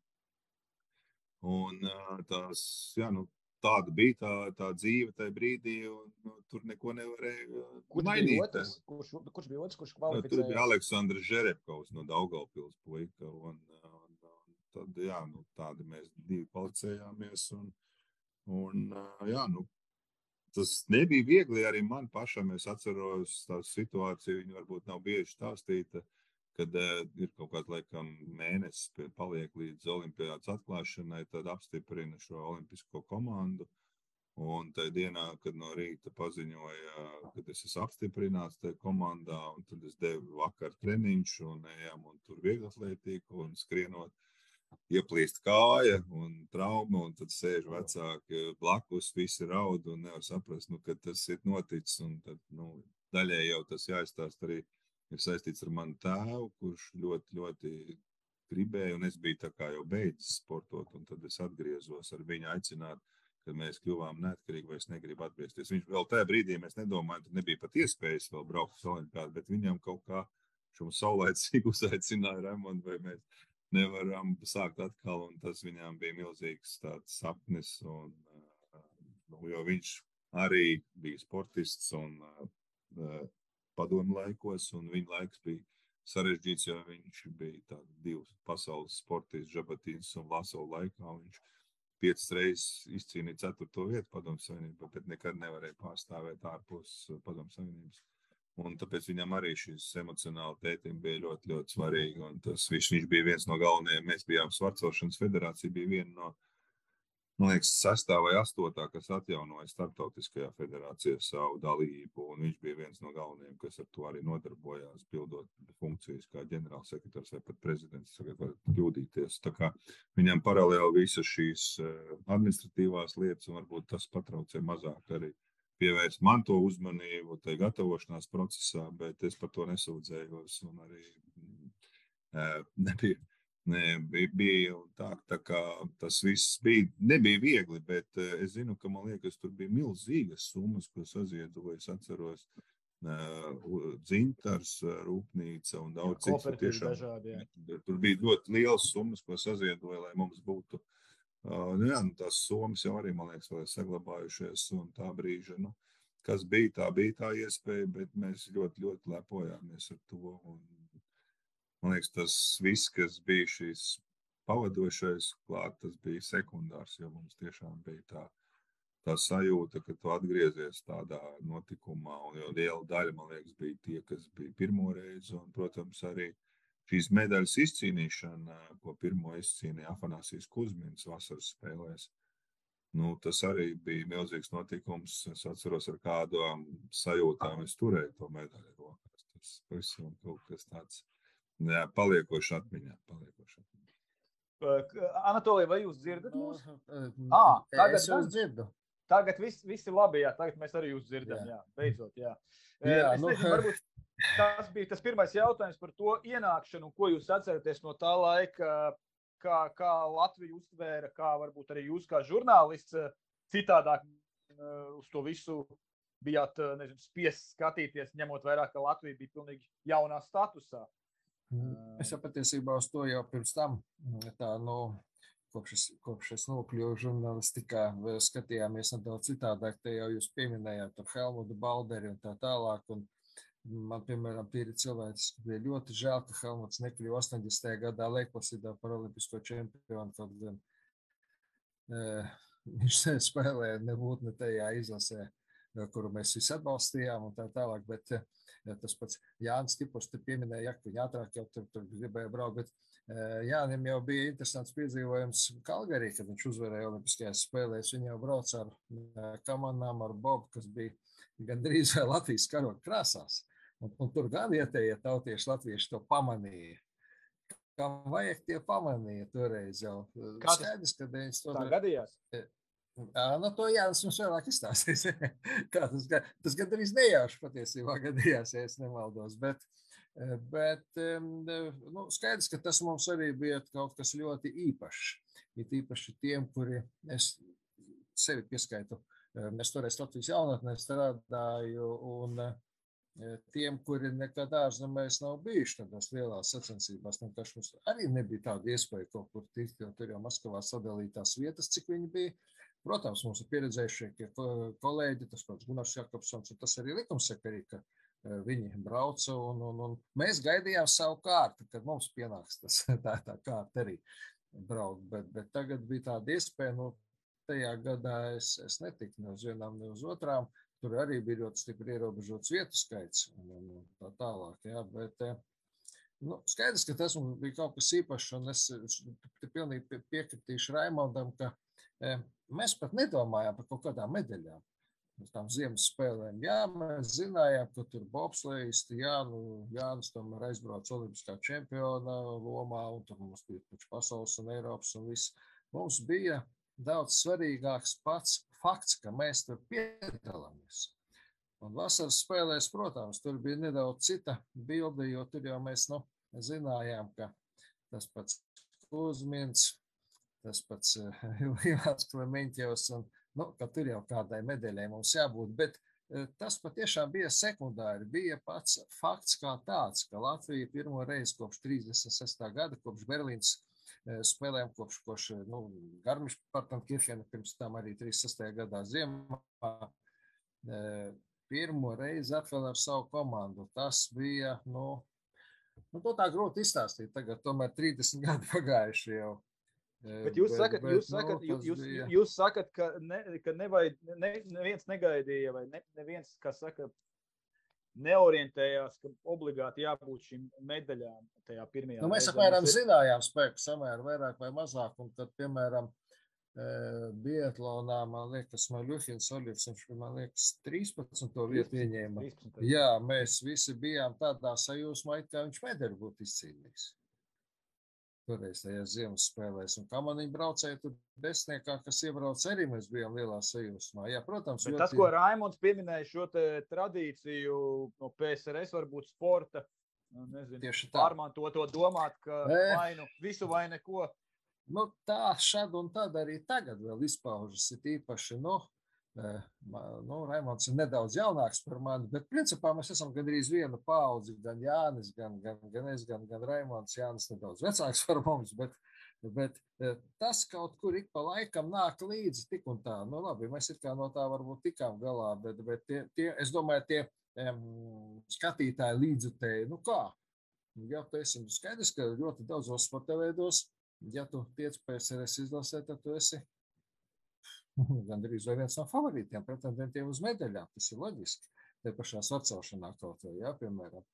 un tās, jā, nu, tāda bija tā, tā dzīve tajā brīdī, un nu, tur neko nevarēja kurš mainīt. Otrs, kurš, kurš bija otrs, kurš kvalificējās? Tur bija Aleksandrs Žerepkovs no Daugaupils puika, un, un, un tad, jā, nu, tādi mēs divi kvalificējāmies, un, Un, jā, nu, tas nebija viegli arī man pašam. Es atceros tā situāciju, viņa varbūt nav bieži stāstīta, kad uh, ir kaut kāds laikam mēnesis, paliek līdz olimpiādas atklāšanai, tad apstiprina šo olimpisko komandu. Un tajā dienā, kad no rīta paziņoja, ka es esmu apstiprināts tajā komandā, un tad es devu vakar treniņš un ejam un tur vieglatlētīku un skrienot ieplīst kāja un trauma, un tad sēž vecāki blakus, visi raud un nevar saprast, nu, ka tas ir noticis. Tad, nu, daļai jau tas jāizstāst arī ir saistīts ar manu tēvu, kurš ļoti, ļoti gribēja, un es biju tā kā jau beidzis sportot, un tad es atgriezos ar viņu aicināt, kad mēs kļuvām neatkarīgi, vai es negribu atgriezties. Viņš vēl tajā brīdī mēs nedomājām, tad nebija pat iespējas vēl braukt uz olimpiādu, bet viņam kaut kā šo saulēcīgi [laughs] uzaicināja Raimondu, vai mēs nevaram sākt atkal. Tas viņām bija milzīgs sapnis. Un, nu, jo viņš arī bija sportists un padomu laikos, un viņa laiks bija sarežģīts, jo viņš bija divs pasaules sportists, Žabatīns un Lasovs laikā. Viņš piecas reizes izcīnīja ceturto vietu padomu savienībā, bet nekad nevarēja pārstāvēt ārpus padomu savienības. Un tāpēc viņam arī šis emocionāli tētim bija ļoti, ļoti svarīgi. Tas, viņš, viņš bija viens no galvenajiem. Mēs bijām Svarcelšanas federācija, bija viena no, man liekas, sestā vai astotā, kas atjaunoja starptautiskajā federācijā savu dalību. Viņš bija viens no galvenajiem, kas ar to arī nodarbojās, pildot funkcijas kā ģenerālsekretārs vai pat prezidents. Tagad var kļūdīties. Viņam paralēli visas šīs eh, administratīvās lietas, un varbūt tas patraucē mazāk arī pievērst man to uzmanību, tai gatavošanās procesā, bet es par to nesūdzējos. Arī mm, nebija, ne, bija, bija tā, tā kā tas viss bija, nebija viegli, bet es zinu, ka man liekas, tur bija milzīgas summas, ko saziedoju. Es atceros, dzintars, rūpnīca un daudz citu. Tiešām, dažādi, jā. tur bija ļoti liels summas, ko saziedoja, lai mums būtu nu, jā, nu, tās somas jau arī, man liekas, vēl ir saglabājušies. Un tā brīža, nu, kas bija, tā bija tā iespēja, bet mēs ļoti, ļoti lepojāmies ar to. Un, man liekas, tas viss, kas bija šīs pavadošais klāt, tas bija sekundārs, jo mums tiešām bija tā, tā sajūta, ka tu atgriezies tādā notikumā. Un jau liela daļa, man liekas, bija tie, kas bija pirmo reizi. Un, protams, arī šīs medaļas izcīnīšana, ko pirmo izcīnīja Afanāsijas Kuzmins vasaras spēlēs, nu, tas arī bija milzīgs notikums. Es atceros, ar kādām sajūtām es turēju to medaļu rokās. Tas pavisam kaut kas tāds jā, paliekoši atmiņā. Paliekoši atmiņā. Anatolija, vai jūs dzirdat nu, mūs? Ah, tagad es jūs dzirdu. Tagad viss vis ir labi, jā. Tagad mēs arī jūs dzirdam, jā. jā. Beidzot, jā. jā es nu, nezinu, [laughs] varbūt Tas bija tas pirmais jautājums par to ienākšanu, ko jūs atceraties no tā laika, kā, kā Latvija uztvēra, kā varbūt arī jūs, kā žurnālists, citādāk uz to visu bijāt nezinu, spiests skatīties, ņemot vērā, ka Latvija bija pilnīgi jaunā statusā. Es jau patiesībā uz to jau pirms tam, tā, nu, kopš es, kopš es nokļuvu žurnālistikā, skatījāmies nedaudz citādāk. Te jau jūs pieminējāt ar Helmutu Balderi un tā tālāk. Un, Man, piemēram, tīri cilvēciski bija ļoti žēl, ka Helmuts nekļuva 80. gadā Leiklasidā par olimpisko čempionu. Kaut gan e, viņš [laughs] spēlēja nebūtu ne tajā izlasē, kuru mēs visi atbalstījām un tā tālāk. Bet ja, tas pats Jānis Tipurs te pieminēja, ka viņa ātrāk jau tur, tur gribēja braukt. Bet, Jānim jau bija interesants piedzīvojums Kalgarī, kad viņš uzvarēja Olimpiskajās spēlēs. Viņa jau brauca ar kamanām, ar Bobu, kas bija gandrīz vai Latvijas karoga krāsās. Un, un tur gan vietējie tautieši, latvieši to pamanīja. Kam vajag, tie pamanīja toreiz jau. Skaidrs, ka 90. Tā gadījās? Nu, to Jānis mums vēlāk izstāstīs. [laughs] Tas, tas gandrīz nejauši patiesībā gadījās, ja es nemaldos. Bet, bet nu, skaidrs, ka tas mums arī bija kaut kas ļoti īpašs. Ir īpaši tiem, kuri es sevi pieskaitu. Es toreiz Latvijas jaunatnē strādāju, un tiem, kuri nekad ārzemēs nav bijuši tādās lielās sacensībās, vienkārši mums arī nebija tāda iespēja kaut kur tikt, jo tur jau Maskavā sadalītās vietas, cik viņi bija. Protams, mums ir pieredzējušie kolēģi, tas pats Gunārs Jakobsons, un tas arī likumsakarīgi, ka viņi brauca, un, un, un mēs gaidījām savu kārtu, kad mums pienāks tas, [laughs] tā, tā kārta arī braukt. Bet, bet tagad bija tāda iespēja, nu, tajā gadā es, es netiku ne uz vienām, ne uz otrām. Tur arī bija ļoti stipri ierobežots vietu skaits un, un, un tā tālāk. Jā, bet, nu, skaidrs, ka tas bija kaut kas īpašs, un es pilnīgi piekritīšu Raimondam, ka mēs pat nedomājām par kaut kādām medaļām uz tām ziemas spēlēm. Jā, mēs zinājām, ka tur bobslēgisti, jā, nu, Jānis tomēr aizbrauca olimpiskā čempiona lomā, un tur mums bija taču pasaules un Eiropas un viss. Mums bija daudz svarīgāks pats fakts, ka mēs tur piedalāmies. Un vasaras spēlēs, protams, tur bija nedaudz cita bilde, jo tur jau mēs, nu, zinājām, ka tas pats Kuzmins, tas pats [laughs] Ivāns Klemeņķevs un nu, tur jau kādai medaļai mums jābūt. Bet eh, tas patiešām bija sekundāri. Bija pats fakts kā tāds, ka Latvija pirmo reizi kopš 36. gada, kopš Berlīnas eh, spēlēm, kopš, kopš nu, Garmiša Partankirchena, pirms tam arī 36. gadā ziemā, eh, pirmo reizi atkal ar savu komandu. Tas bija, nu, nu to tā grūti izstāstīt. Tagad tomēr 30 gadi [laughs] pagājuši jau. Bet jūs bet, sakat, bet, jūs, nu, sakat, jūs, jūs, bija... jūs sakat, ka, ne, ka nevajad, ne, neviens negaidīja, vai ne, neviens, kas saka, neorientējās, ka obligāti jābūt šīm medaļām tajā pirmajā. Nu, mēs apmēram zinājām spēku samēru vairāk vai mazāk, un tad, piemēram, Biatlonā, man liekas, Maļuhins Oļivs, viņš, man liekas, 13. vietu ieņēma. 13. Jā, mēs visi bijām tādā sajūsmā, ka viņš medaļu būtu izcīnījis toreiz tajās ziemas spēlēs. Un kā man viņa braucēja tur desmitniekā, kas iebrauc arī, mēs bijām lielā sajūsmā. Jā, protams. Bet tas, ko Raimons pieminēja, šo tradīciju no PSRS, varbūt sporta, nu, nezinu, tieši tā. Pārmanto to domāt, ka e... vai nu visu vai neko. Nu, tā šad un tad arī tagad vēl izpaužas, ir īpaši, nu, Nu, Raimons ir nedaudz jaunāks par mani, bet principā mēs esam gandrīz viena paudze. Gan Jānis, gan, gan, gan es, gan, gan Raimons. Jānis nedaudz vecāks par mums, bet, bet tas kaut kur ik pa laikam nāk līdzi tik un tā. Nu, labi, mēs it kā no tā varbūt tikām galā, bet, bet tie, tie, es domāju, tie um, skatītāji līdzutēji, nu kā? Ja tu esi skaidrs, ka ļoti daudzos sporta veidos, ja tu tiec PSRS izlasē, tad tu esi [laughs] gandrīz vai viens no favorītiem, pretendentiem uz medaļām. Tas ir loģiski. Te pašā sacelšanā kaut vai, jā, piemēram.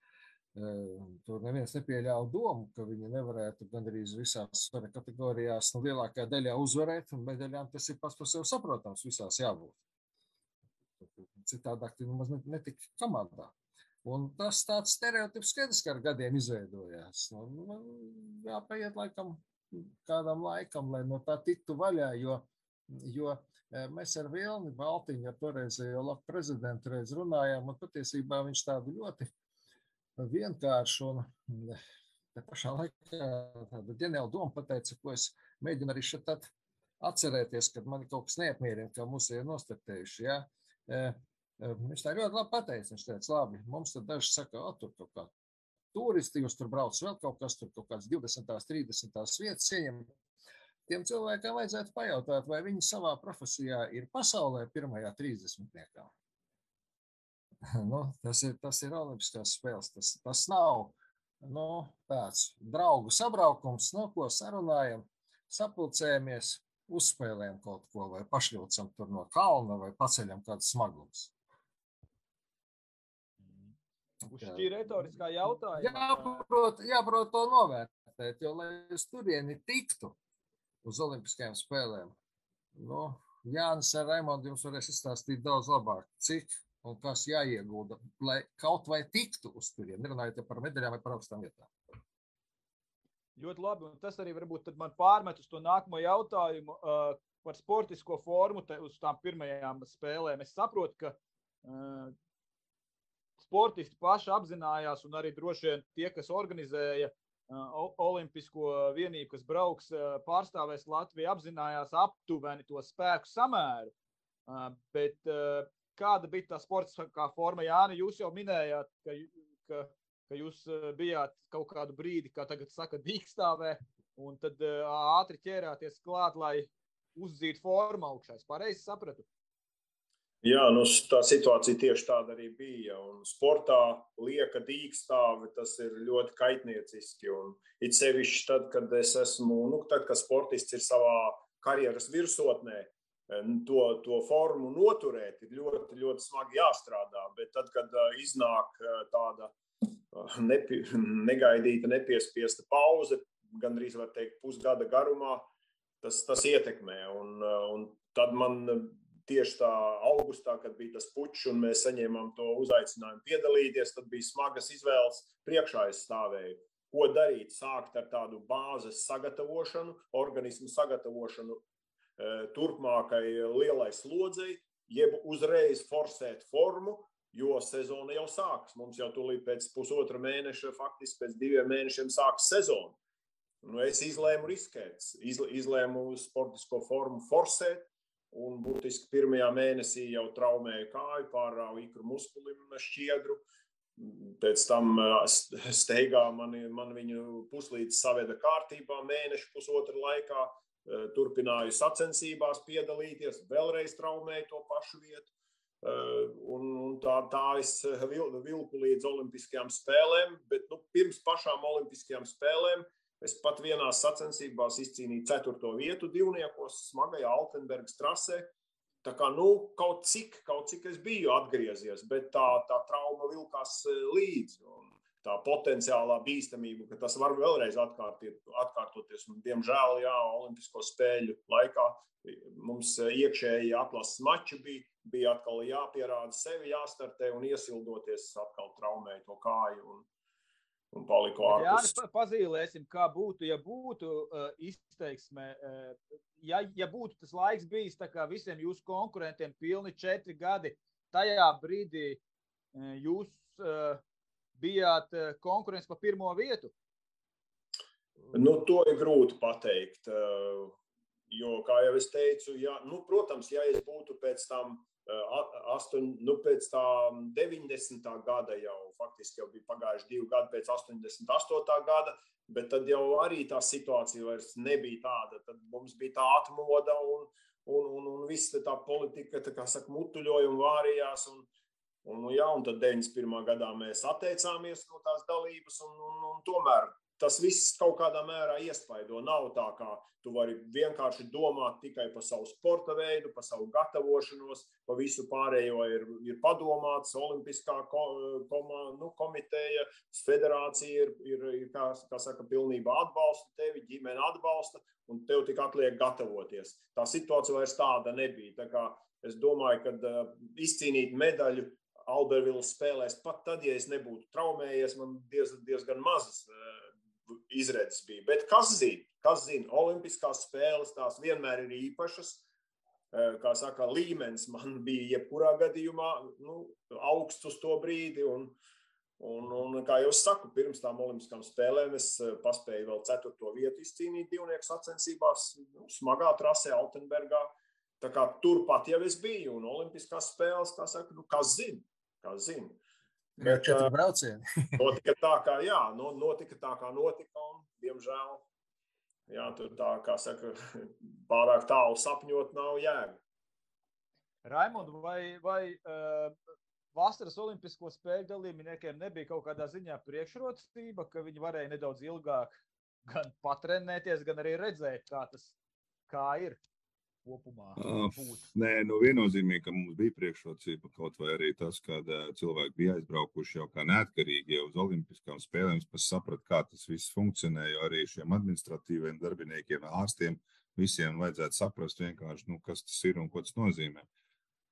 Tur neviens nepieļāva domu, ka viņi nevarētu gandrīz visās svara kategorijās, nu, lielākajā daļā uzvarēt, un medaļām tas ir pats par sevi saprotams, visās jābūt. Citādāk tie nemaz netika komandā. Un tas tāds stereotips skaidrs, ka ar gadiem izveidojās. Nu, nu, jāpaiet laikam kādam laikam, lai no tā tiktu vaļā, jo, jo Mēs ar Vilni Baltiņu, ar toreizējo Latvijas prezidentu, reiz runājām, un patiesībā viņš tādu ļoti vienkāršu un te pašā laikā tādu ģeniālu domu pateica, ko es mēģinu arī šeit atcerēties, kad man kaut kas neapmierina, kā mūs ir nostartējuši. Ja? Viņš tā ļoti labi pateica. Viņš teica, labi, mums tad daži saka, o, tur kaut kā turisti, jūs tur brauc vēl kaut kas, tur kaut kāds 20, 30 vietas ieņem tiem cilvēkiem vajadzētu pajautāt, vai viņi savā profesijā ir pasaulē pirmajā trīsdesmitniekā. [laughs] nu, tas, ir, tas ir Olimpiskās spēles. Tas, tas nav nu, tāds draugu sabraukums, no ko sarunājam, sapulcējamies, uzspēlējam kaut ko, vai pašļaucam tur no kalna, vai paceļam kādu smagumus. Uz šī retoriskā jautājuma. Jāprot, jāprot to novērtēt, jo, lai uz turieni tiktu, uz Olimpiskajām spēlēm. Nu, Jānis ar Raimondu jums varēs izstāstīt daudz labāk, cik un kas jāiegulda, lai kaut vai tiktu uz turieni, nerunājot par medaļām vai par augstām vietām. Ļoti labi, un tas arī varbūt man pārmet uz to nākamo jautājumu uh, par sportisko formu te, uz tām pirmajām spēlēm. Es saprotu, ka uh, sportisti paši apzinājās, un arī droši vien tie, kas organizēja, olimpisko vienību, kas brauks, pārstāvēs Latviju, apzinājās aptuveni to spēku samēru. Bet kāda bija tā sportiskā forma? Jāni, jūs jau minējāt, ka, ka, ka jūs bijāt kaut kādu brīdi, kā tagad saka, dīkstāvē, un tad ātri ķērāties klāt, lai uzdzītu formu augšā. Es pareizi sapratu. Jā, nu, tā situācija tieši tāda arī bija. Un sportā lieka dīkstāve, tas ir ļoti kaitnieciski. Un it sevišķi tad, kad es esmu, nu, tad, kad sportists ir savā karjeras virsotnē, to, to formu noturēt, ir ļoti, ļoti smagi jāstrādā. Bet tad, kad iznāk tāda nepi, negaidīta, nepiespiesta pauze, gandrīz var teikt, pusgada garumā, tas, tas ietekmē. Un, un tad man tieši tā augustā, kad bija tas pučs un mēs saņēmām to uzaicinājumu piedalīties, tad bija smagas izvēles priekšā es stāvēju. Ko darīt? Sākt ar tādu bāzes sagatavošanu, organismu sagatavošanu e, turpmākai lielai slodzei, jeb uzreiz forsēt formu, jo sezona jau sākas. Mums jau tūlīt pēc pusotra mēneša, faktiski pēc diviem mēnešiem sākas sezona. Nu, es izlēmu riskēt, izlēmu sportisko formu forsēt, un būtiski pirmajā mēnesī jau traumēja kāju, pārrāva ikru muskulim šķiedru. Pēc tam steigā man, man viņu puslīdz saveda kārtībā mēnešu pusotra laikā. Turpināju sacensībās piedalīties, vēlreiz traumēju to pašu vietu. Un, un tā, tā es vilku līdz Olimpiskajām spēlēm, bet nu, pirms pašām Olimpiskajām spēlēm Es pat vienā sacensībās izcīnīju ceturto vietu divniekos, smagajā Altenbergas trasē. Tā kā nu, kaut cik, kaut cik es biju atgriezies, bet tā, tā trauma vilkās e, līdzi. Tā potenciālā bīstamība, ka tas var vēlreiz atkārtiet, atkārtoties. Un, diemžēl, jā, Olimpisko spēļu laikā mums e, iekšēji atlases mači bija, bija atkal jāpierāda sevi, jāstartē un iesildoties atkal traumēja to kāju. Un, un paliku ārpus. Jā, pazīmēsim, kā būtu, ja būtu uh, izteiksme. Uh, ja, ja būtu tas laiks bijis tā kā visiem jūsu konkurentiem, pilni četri gadi, tajā brīdī uh, jūs uh, bijāt uh, konkurence par pirmo vietu? Nu, to ir grūti pateikt. Uh, jo, kā jau es teicu, ja, nu, protams, ja es būtu pēc tam astoņ, nu, pēc tā 90. gada jau faktiski jau bija pagājuši divi gadi pēc 88. gada, bet tad jau arī tā situācija vairs nebija tāda. Tad mums bija tā atmoda un, un, un, un viss tā politika, tā kā saka, mutuļoja un vārījās. Un, un, jā, un tad 91. gadā mēs atteicāmies no tās dalības, un, un, un tomēr tas viss kaut kādā mērā iespaido. Nav tā, kā tu vari vienkārši domāt tikai par savu sporta veidu, par savu gatavošanos, par visu pārējo ir, ir padomāts. Olimpiskā koma, nu, komiteja, federācija ir, ir, ir kā, kā saka, pilnībā atbalsta tevi, ģimene atbalsta, un tev tik atliek gatavoties. Tā situācija vairs tāda nebija. Tā kā es domāju, ka uh, izcīnīt medaļu Albertvīlas spēlēs, pat tad, ja es nebūtu traumējies, man diez, diezgan mazas uh, izredzes bija. Bet kas zina, kas zina, Olimpiskās spēles tās vienmēr ir īpašas. Kā saka, līmenis man bija jebkurā gadījumā nu, augsts uz to brīdi. Un, un, un, kā jau saku, pirms tam Olimpiskām spēlēm es paspēju vēl ceturto vietu izcīnīt divnieku sacensībās, nu, smagā trasē, kā turpat jau es biju, un Olimpiskās spēles, kā saka, nu, kas zina, kas zina. Bet, četri braucieni. [laughs] notika tā, kā, jā, no, notika tā, kā notika, un, diemžēl, jā, tur tā, kā saka, [laughs] pārāk tālu sapņot nav jēga. Raimond, vai, vai uh, vasaras olimpisko spēļu dalībniekiem nebija kaut kādā ziņā priekšrocība, ka viņi varēja nedaudz ilgāk gan patrenēties, gan arī redzēt, kā tas kā ir? Kopumā? Uh, nē, nu viennozīmīgi, ka mums bija priekšrocība kaut vai arī tas, ka cilvēki bija aizbraukuši jau kā neatkarīgi uz Olimpiskām spēlēm, kas saprata, kā tas viss funkcionē, jo arī šiem administratīviem darbiniekiem, ārstiem, visiem vajadzētu saprast vienkārši, nu, kas tas ir un ko tas nozīmē.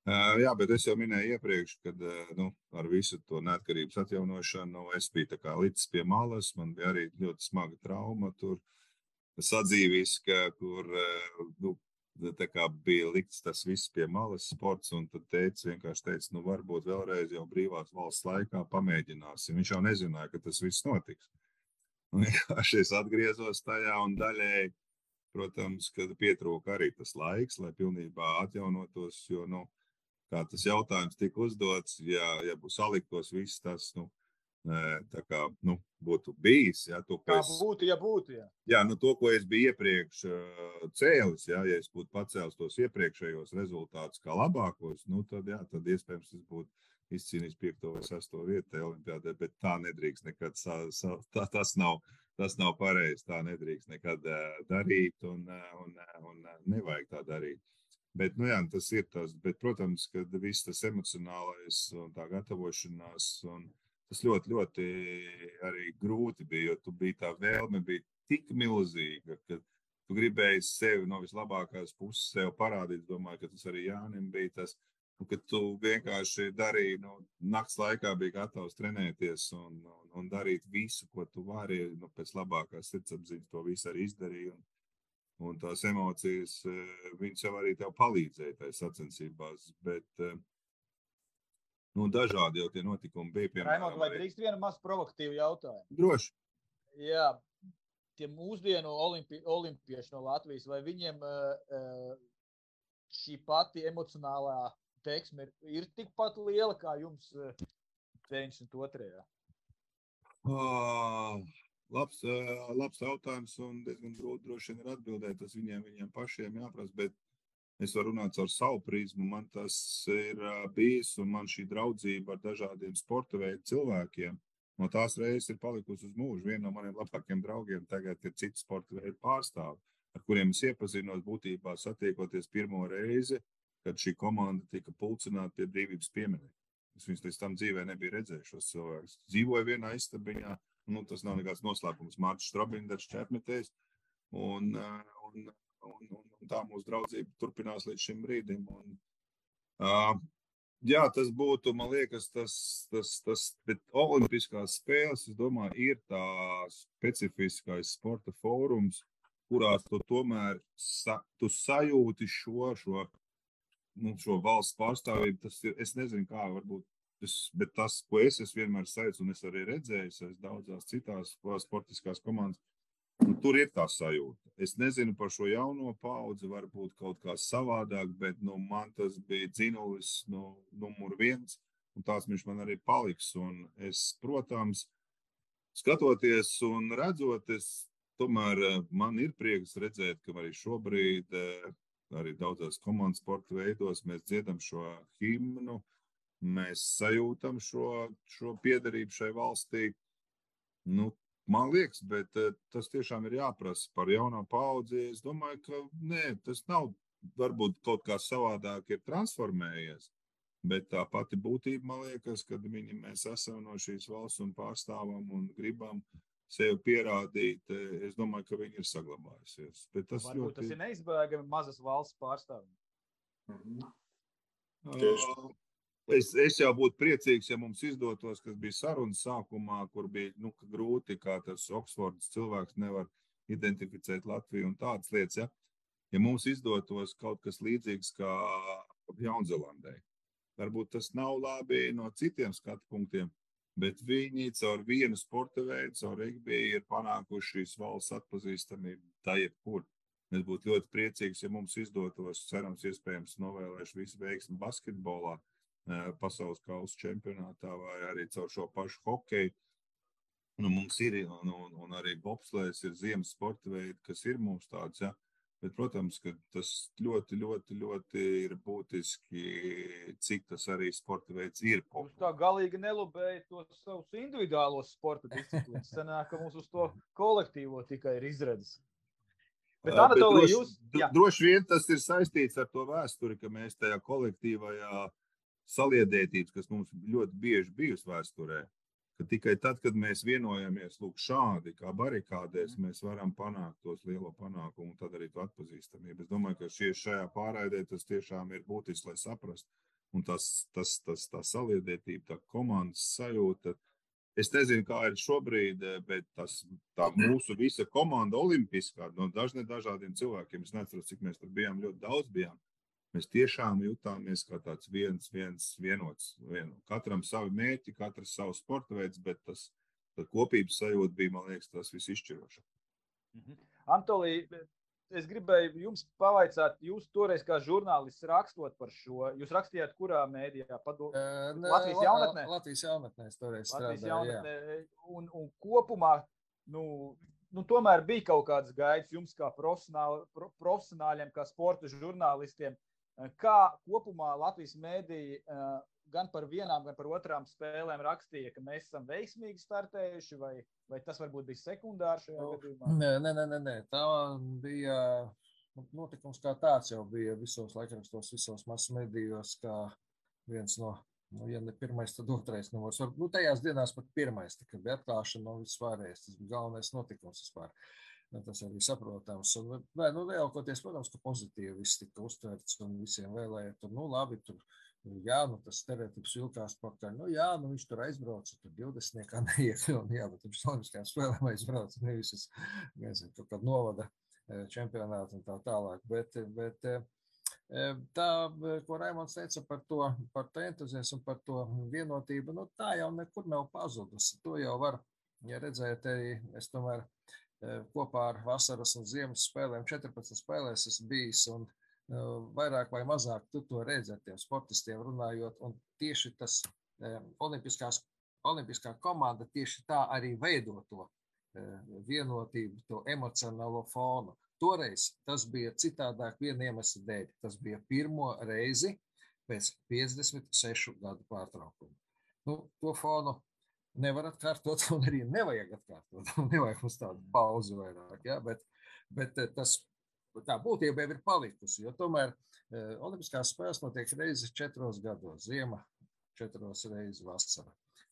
Uh, jā, bet es jau minēju iepriekš, ka uh, nu, ar visu to neatkarības atjaunošanu es biju līdz pie malas. Man bija arī ļoti smaga trauma tur sadzīviska, kur uh, nu, tā kā bija likts tas viss pie malas sports, un tad teica, vienkārši teica, nu varbūt vēlreiz jau brīvās valsts laikā pamēģināsim. Viņš jau nezināja, ka tas viss notiks. Un [laughs] vienkārši es atgriezos tajā un daļēji, protams, kad pietrūka arī tas laiks, lai pilnībā atjaunotos, jo, nu, kā tas jautājums tika uzdots, ja, ja saliktos viss tas, nu, Tā kā nu, būtu bijis. Ja, to, kā es, būtu, ja būtu. Ja. Jā, nu, to, ko es biju iepriekš cēlis, ja, ja es būtu pacēlis tos iepriekšējos rezultātus kā labākos, nu, tad, jā, tad iespējams es būtu izcīnījis piekto vai sesto vietu Olimpijādē, bet tā nedrīkst nekad. Sa, sa, tā, tas nav, tas nav pareizi. Tā nedrīkst nekad darīt un, un, un nevajag tā darīt. Bet, nu, jā, tas ir tas. Bet, protams, ka viss tas emocionālais un tā gatavošanās un, tas ļoti, ļoti arī grūti bija, jo tu biji tā vēlme bija tik milzīga, ka tu gribēji sevi no vislabākās puses sev parādīt. Domāju, ka tas arī Jānim bija tas, nu, ka tu vienkārši darīji, nu, nakts laikā bija gatavs trenēties un, un, un darīt visu, ko tu vari, nu, pēc labākās sirdsapziņas to visu arī izdarīji. Un, un tās emocijas, eh, viņas jau arī tev palīdzēja tajā sacensībās, bet uh, Nu, dažādi jau tie notikumi bija. Piemēram, Raimond, vai drīkst vienu mazu provokatīvu jautājumu? Droši. Jā, tie mūsdienu olimpi, olimpieši no Latvijas, vai viņiem uh, šī pati emocionālā teiksme ir, ir tikpat liela kā jums uh, 92. Oh, labs, uh, labs jautājums un diezgan grūti droši vien ir atbildēt. Tas viņiem, viņiem pašiem jāprasa. Bet Es varu runāt caur savu prizmu. Man tas ir bijis, un man šī draudzība ar dažādiem sporta veidu cilvēkiem no tās reizes ir palikusi uz mūžu. Viena no maniem labākajiem draugiem tagad ir cits sporta veidu pārstāvji, ar kuriem es iepazinos būtībā satiekoties pirmo reizi, kad šī komanda tika pulcināta pie brīvības pieminiekta. Es viņus līdz tam dzīvē nebiju redzējis šos cilvēkus. Dzīvoju vienā istabiņā, nu, tas nav nekāds noslēpums. Mārcis Strabinders, Čepmetējs. Un, un un, un, un tā mūsu draudzība turpinās līdz šim brīdim. Un, uh, jā, tas būtu, man liekas, tas, tas, tas Olimpiskās spēles, es domāju, ir tā specifiskais sporta fórums, kurās tu tomēr sa, tu sajūti šo, šo, nu, šo valsts pārstāvību. Tas ir, es nezinu, kā varbūt. Es, bet tas, ko es, es vienmēr sajūtu, un es arī redzēju, es daudzās citās sportiskās komandas, Un tur ir tā sajūta. Es nezinu par šo jauno paudzi, varbūt kaut kā savādāk, bet nu, man tas bija dzinulis no numur viens, un tāds viņš man arī paliks. Un es, protams, skatoties un redzot, es tomēr eh, man ir prieks redzēt, ka arī šobrīd, eh, arī daudzās komandas sporta veidos, mēs dziedam šo himnu, mēs sajūtam šo, šo piederību šai valstī. Nu, Man liekas, bet uh, tas tiešām ir jāprasa par jaunā paudzi. Es domāju, ka nē, tas nav varbūt kaut kā savādāk ir transformējies. Bet tā pati būtība, man liekas, kad viņi, mēs esam no šīs valsts un pārstāvam un gribam sevi pierādīt, eh, es domāju, ka viņi ir saglabājusies. Bet tas, Varbūt ļoti... tas ir neizbēgami mazas valsts pārstāvjiem. Mhm. Uh, Es, es jau būtu priecīgs, ja mums izdotos, kas bija sarunas sākumā, kur bija nu, grūti, kā tas Oksfords cilvēks nevar identificēt Latviju un tādas lietas. Ja, ja mums izdotos kaut kas līdzīgs kā Jaunzēlandē, varbūt tas nav labi no citiem skatu punktiem, bet viņi caur vienu sporta veidu, caur regbiju, ir panākuši šīs valsts atpazīstamību tā jebkur. Mēs būtu ļoti priecīgi, ja mums izdotos, cerams, iespējams, novēlēšu visu veiksmu basketbolā pasaules kausa čempionātā vai arī caur šo pašu hokeju. Nu, mums ir, un, un, un arī bobslēgs ir ziemas sporta veidi, kas ir mums tāds. Ja? Bet, protams, ka tas ļoti, ļoti, ļoti ir būtiski, cik tas arī sporta veids ir. Jūs tā galīgi nelubējat tos savus individuālos sporta disciplīnas. Sanāk, ka mums uz to kolektīvo tikai ir izredzes. Bet, Anatolija, jūs... Jā. Droši vien tas ir saistīts ar to vēsturi, ka mēs tajā kolektīvajā uh, saliedētības, kas mums ļoti bieži bijusi vēsturē, ka tikai tad, kad mēs vienojamies lūk, šādi, kā barikādēs, mēs varam panākt tos lielo panākumu un tad arī to atpazīstamību. Es domāju, ka šie, šajā pārraidē tas tiešām ir būtiski, lai saprastu. Un tas, tas, tas, tā saliedētība, tā komandas sajūta. Es nezinu, kā ir šobrīd, bet tas, tā mūsu visa komanda, olimpiskā, no dažne, dažādiem cilvēkiem, es neatceros, cik mēs tur bijām, ļoti daudz bijām. Mēs tiešām jutāmies kā tāds viens, viens vienots. Vien. Katram savi mērķi, katrs savu sporta veids, bet tas kopības sajūta bija, man liekas, tas viss izšķirošais. Mhm. Antolī, es gribēju jums pavaicāt, jūs toreiz kā žurnālists rakstot par šo. Jūs rakstījāt, kurā mēdījā? Padu... Uh, ne, Latvijas jaunatnē? Latvijas jaunatnē es toreiz Latvijas strādāju. Jaunatnē. Un, un kopumā, nu, nu, tomēr bija kaut kāds gaids jums kā profesionāļiem, kā sporta žurnālistiem. Kā kopumā Latvijas mēdīja gan par vienām, gan par otrām spēlēm rakstīja, ka mēs esam veiksmīgi startējuši, vai, vai tas varbūt bija sekundārs šajā nu, gadījumā? Nē, nē, nē, nē, tā bija nu, notikums kā tāds jau bija visos laikrakstos, visos masu medijos, kā viens no, nu, ja ne pirmais, tad otrais numurs. Nu, tajās dienās pat pirmais, tā, kad bija atklāšana un viss pārējais. Tas bija galvenais notikums vispār. Nu, tas arī saprotams. Un, vai, nu, lielākoties, protams, ka pozitīvi viss tika uztverts un visiem vēlēja, tur, nu, labi, tur Jā, nu tas stereotips vilkās pakaļ. Nu, jā, nu viņš tur aizbrauca, tur 20. nekā [laughs] neiekļuva. Jā, bet viņš Olimpiskajām spēlēm aizbrauca, nevis uz, nezinu, kaut kādu novada čempionātu un tā tālāk. Bet, bet tā, ko Raimons teica par to, par to entuziasmu, par to vienotību, nu tā jau nekur nav pazudusi. To jau var, ja redzēt, arī es tomēr kopā ar vasaras un ziemas spēlēm 14 spēlēs esmu bijis un vairāk vai mazāk tu to redzi ar tiem sportistiem runājot. Un tieši tas olimpiskās, olimpiskā komanda tieši tā arī veido to vienotību, to emocionālo fonu. Toreiz tas bija citādāk viena iemesla dēļ. Tas bija pirmo reizi pēc 56 gadu pārtraukuma. Nu, to fonu nevar atkārtot, [laughs] un arī nevajag atkārtot. [laughs] nevajag mums tādu pauzi vairāk. Ja? Bet, bet tas tā būtība jau ir palikusi. Jo tomēr e, Olimpiskās spēles notiek reizes četros gados, ziema, četros reizes vasara.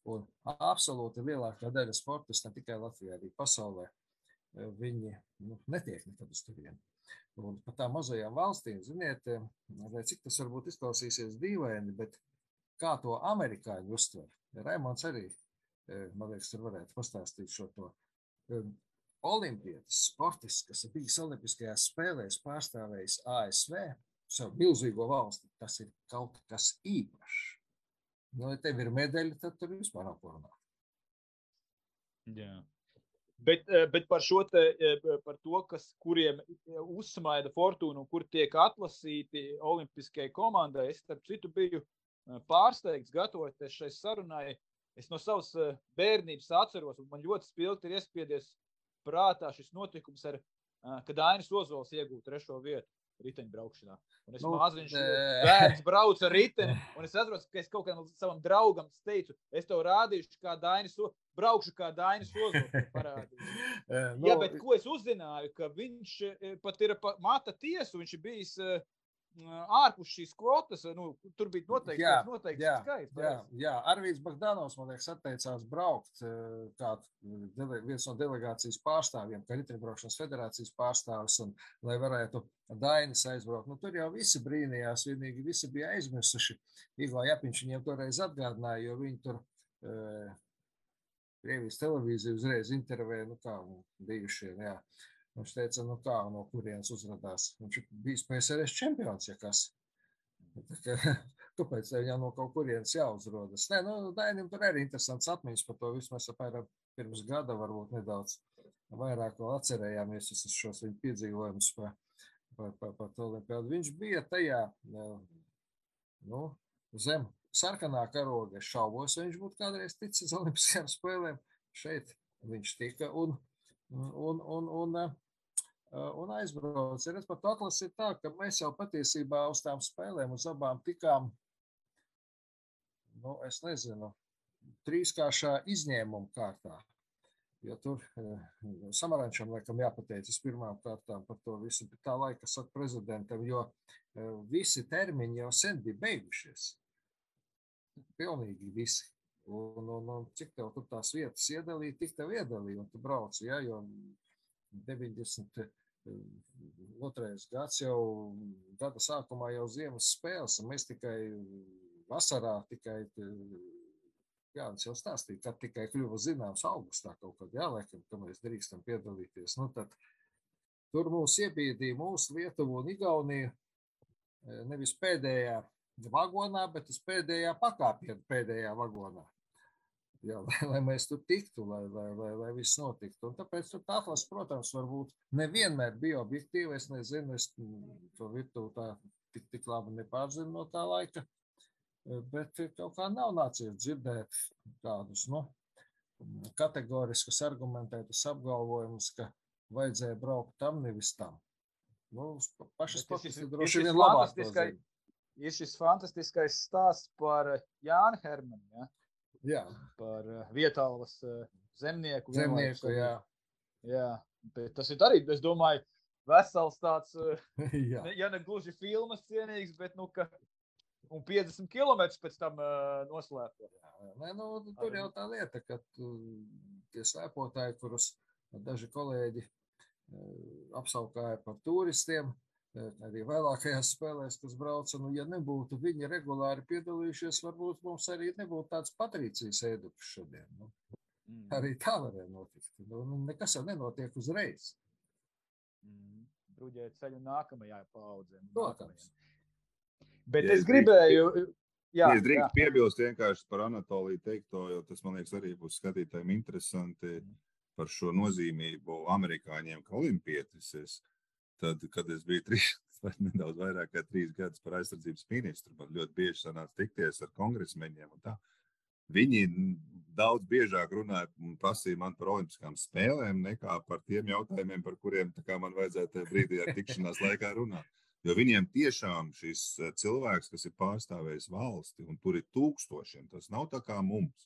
Un absolūti lielākā daļa sportistu, ne tikai Latvijā, arī pasaulē, e, viņi nu, netiek nekad uz turieni. Un par tām mazajām valstīm, ziniet, cik tas varbūt izklausīsies dīvaini, bet kā to amerikāņi uztver, Raimons arī, man liekas, tur varētu pastāstīt šo to olimpietis, sportists, kas ir bijis Olimpiskajās spēlēs, pārstāvējis ASV, savu milzīgo valsti, tas ir kaut kas īpašs. Nu, ja tev ir medaļa, tad tur vispār nav ko runāt. Jā. Bet, eh, bet par šo te, eh, par to, kas, kuriem uzsmaida fortūnu un kur tiek atlasīti olimpiskajai komandai, es starp citu biju eh, pārsteigts gatavoties šai sarunai. Es no savas bērnības atceros, un man ļoti spilgti ir iespiedies prātā šis notikums, ar, kad Ainis Ozols iegūta trešo vietu riteņbraukšanā. Un es nu, maziņš bērns braucu ar riteni, [laughs] un es atceros, ka es kaut kādam savam draugam teicu, es tev rādīšu, kā Dainis, braukšu kā Dainis Ozols [laughs] parādīšu. nu, Jā, bet ko es uzzināju, ka viņš pat ir mata tiesu, viņš ir bijis uh, ārpus šīs kvotas, nu, tur bija noteikti, jā, noteikti jā, skaits. Jā, jā. Arvīds Bagdanovs, man liekas, atteicās braukt kā viens no delegācijas pārstāvjiem, kā riteņbraukšanas federācijas pārstāvis, un lai varētu Dainis aizbraukt. Nu, tur jau visi brīnījās, vienīgi visi bija aizmirsuši. Iglā Japiņš viņiem toreiz atgādināja, jo viņi tur Krievijas televīzija uzreiz intervēja, nu kā bijušie, jā. Viņš teica, nu kā, no kurienes uzrādās. Viņš ir bijis PSRS čempions, ja kas. [laughs] Kāpēc viņam no kaut kurienes jāuzrodas? Nē, nu, Dainim tur arī interesants atmiņas par to visu. Mēs apmēram pirms gada varbūt nedaudz vairāk vēl atcerējāmies visus šos viņa piedzīvojumus par, par, par, par to olimpiādu. Viņš bija tajā, nu, zem sarkanā karoga. Es šaubos, vai viņš būtu kādreiz ticis olimpiskajām spēlēm. Šeit viņš tika un un, un, un, eh, un aizbrauc. Redz, pat atlases ir tā, ka mēs jau patiesībā uz tām spēlēm, uz abām tikām, nu, es nezinu, trīskāršā izņēmuma kārtā. Jo tur eh, Samarančam laikam jāpateicas pirmām kārtām par to visu, bet tā laika saka prezidentam, jo eh, visi termiņi jau sen bija beigušies. Pilnīgi visi. Un, un, un cik tev tur tās vietas iedalīja, tik tev iedalīja, un tu brauc, ja, jo 92. gads jau gada sākumā jau ziemas spēles, un mēs tikai vasarā tikai, jā, es jau stāstīju, kad tikai kļuva zināms augustā kaut kad, jā, laikam, ka mēs drīkstam piedalīties, nu tad tur mūs iebiedīja mūsu Lietuvu un Igauniju, nevis pēdējā vagonā, bet uz pēdējā pakāpienā, pēdējā vagonā. Jā, [laughs] lai, lai mēs tur tiktu, lai, lai, lai, lai viss notiktu. Un tāpēc tur tāflas, protams, varbūt nevienmēr bija objektīvi. Es nezinu, es to virtuvi tā tik, tik labi nepārzinu no tā laika. Bet kaut kā nav nācies dzirdēt tādus nu, kategoriskus argumentētus apgalvojumus, ka vajadzēja braukt tam, nevis tam. Nu, paši sportisti droši vien labāk ir šis fantastiskais stāsts par Jānu Hermanu. Ja? Jā. Par uh, vietālas uh, zemnieku. Zemnieku, jā. jā. Bet tas ir arī, es domāju, vesels tāds, [laughs] uh, ne, ja ne gluži filmas cienīgs, bet nu, ka un 50 km pēc tam uh, noslēpta. Nu, tur jau tā lieta, ka tu, tie slēpotāji, kurus daži kolēģi uh, apsaukāja par turistiem, arī vēlākajās spēlēs, kas brauca. Nu, ja nebūtu viņi regulāri piedalījušies, varbūt mums arī nebūtu tāds Patricijas ēduklis šodien. Nu. Mm. Arī tā varēja notikt. Nu, nu, nekas jau nenotiek uzreiz. Mm. Bruģēt ceļu nākamajai paudzei. Protams. Bet ja es gribēju. Jā, ja es drīkstu piebilst vienkārši par Anatoliju teikto, jo tas, man liekas, arī būs skatītājiem interesanti mm. par šo nozīmību amerikāņiem kā olimpietis. Es tad, kad es biju [laughs] trīs, vai nedaudz vairāk kā trīs gadus par aizsardzības ministru, man ļoti bieži sanāca tikties ar kongresmeņiem. Viņi daudz biežāk runāja un prasīja man par olimpiskām spēlēm, nekā par tiem jautājumiem, par kuriem man vajadzēja tajā brīdī ar tikšanās laikā runāt. Jo viņiem tiešām šis eh, cilvēks, kas ir pārstāvējis valsti, un tur ir tūkstošiem, tas nav tā kā mums.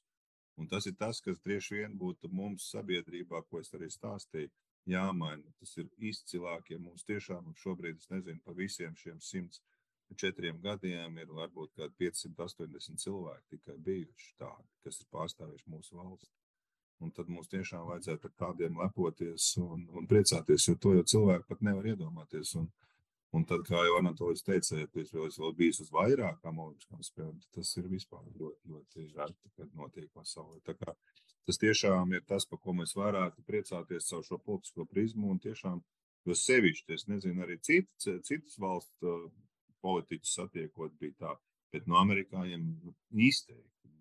Un tas ir tas, kas droši vien būtu mums sabiedrībā, ko es arī stāstīju, jāmaina. Tas ir izcilākie mums tiešām, šobrīd es nezinu, pa visiem šiem simts četriem gadiem ir varbūt kādi 580 cilvēki tikai bijuši tādi, kas ir pārstāvējuši mūsu valsti. Un tad mums tiešām vajadzētu ar tādiem lepoties un, un priecāties, jo to jau cilvēki pat nevar iedomāties. Un, un tad, kā jau Anatolijs teica, ja tas vēl, bijis uz vairākām olimpiskām spēlēm, tas ir vispār ļoti, ļoti reti, kad notiek pasaulē. Tas tiešām ir tas, par ko mēs varētu priecāties caur šo politisko prizmu. Un tiešām, jo sevišķi, es nezinu, arī citi, citas valsts uh, politiķus satiekot, bija tā, bet no amerikāņiem nu, izteikti,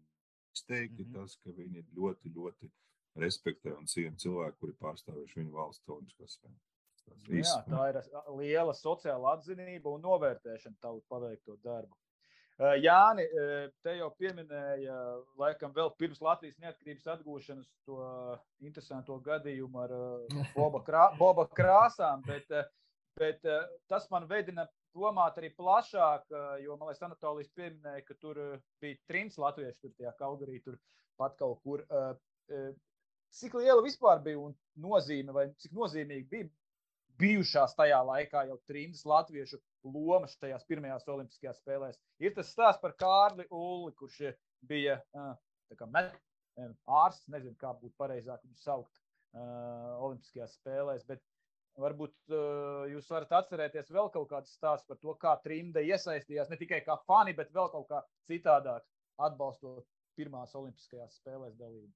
izteikti mm -hmm. tas, ka viņi ļoti, ļoti respektē un ciena cilvēku, kuri pārstāvējuši viņu valsts olimpiskās spēles. Jā, tā ir liela sociāla atzinība un novērtēšana tavu paveikto darbu. Jāni, te jau pieminēja, laikam, vēl pirms Latvijas neatkarības atgūšanas to interesanto gadījumu ar [laughs] Boba, krā, Boba krāsām, bet, bet tas man veidina domāt arī plašāk, jo, man liekas, Anatolijas pieminēja, ka tur bija trims latvieši, tur tajā Kalgarī, tur pat kaut kur. Cik liela vispār bija un nozīme, vai cik nozīmīgi bija bijušās tajā laikā jau trimdas latviešu loma šajās pirmajās Olimpiskajās spēlēs. Ir tas stāsts par Kārli Ulli, kurš bija kā, met, ārsts, nezinu, kā būtu pareizāk viņu saukt uh, Olimpiskajās spēlēs. Bet varbūt uh, jūs varat atcerēties vēl kaut kādu stāstu par to, kā trimda iesaistījās ne tikai kā fani, bet vēl kaut kā citādāk atbalstot pirmās Olimpiskajās spēlēs dalību.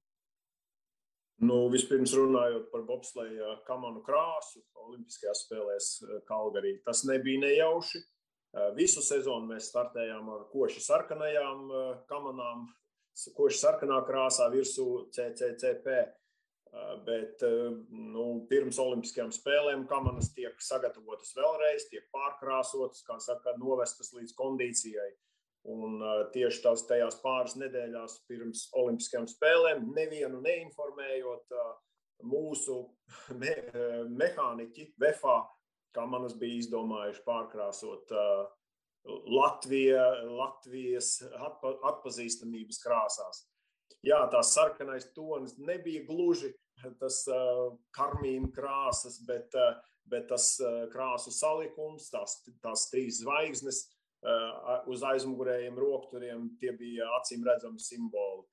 Nu, vispirms runājot par bobsleja kamanu krāsu Olimpiskajās spēlēs Kalgarī, tas nebija nejauši. Visu sezonu mēs startējām ar koši sarkanajām kamanām, koši sarkanā krāsā virsū CCCP. Bet nu, pirms Olimpiskajām spēlēm kamanas tiek sagatavotas vēlreiz, tiek pārkrāsotas, kā saka, novestas līdz kondīcijai. Un tieši tās tajās pāris nedēļās pirms Olimpiskajām spēlēm, nevienu neinformējot mūsu [laughs] me, mehāniķi, VFA, kā manas bija izdomājuši pārkrāsot Latvija, Latvijas atpa, atpazīstamības krāsās. Jā, tās sarkanais tonis nebija gluži tas karmīna krāsas, bet, bet tas krāsu salikums, tās, tās trīs zvaigznes – uz aizmugurējiem rokturiem tie bija acīm redzami simboli.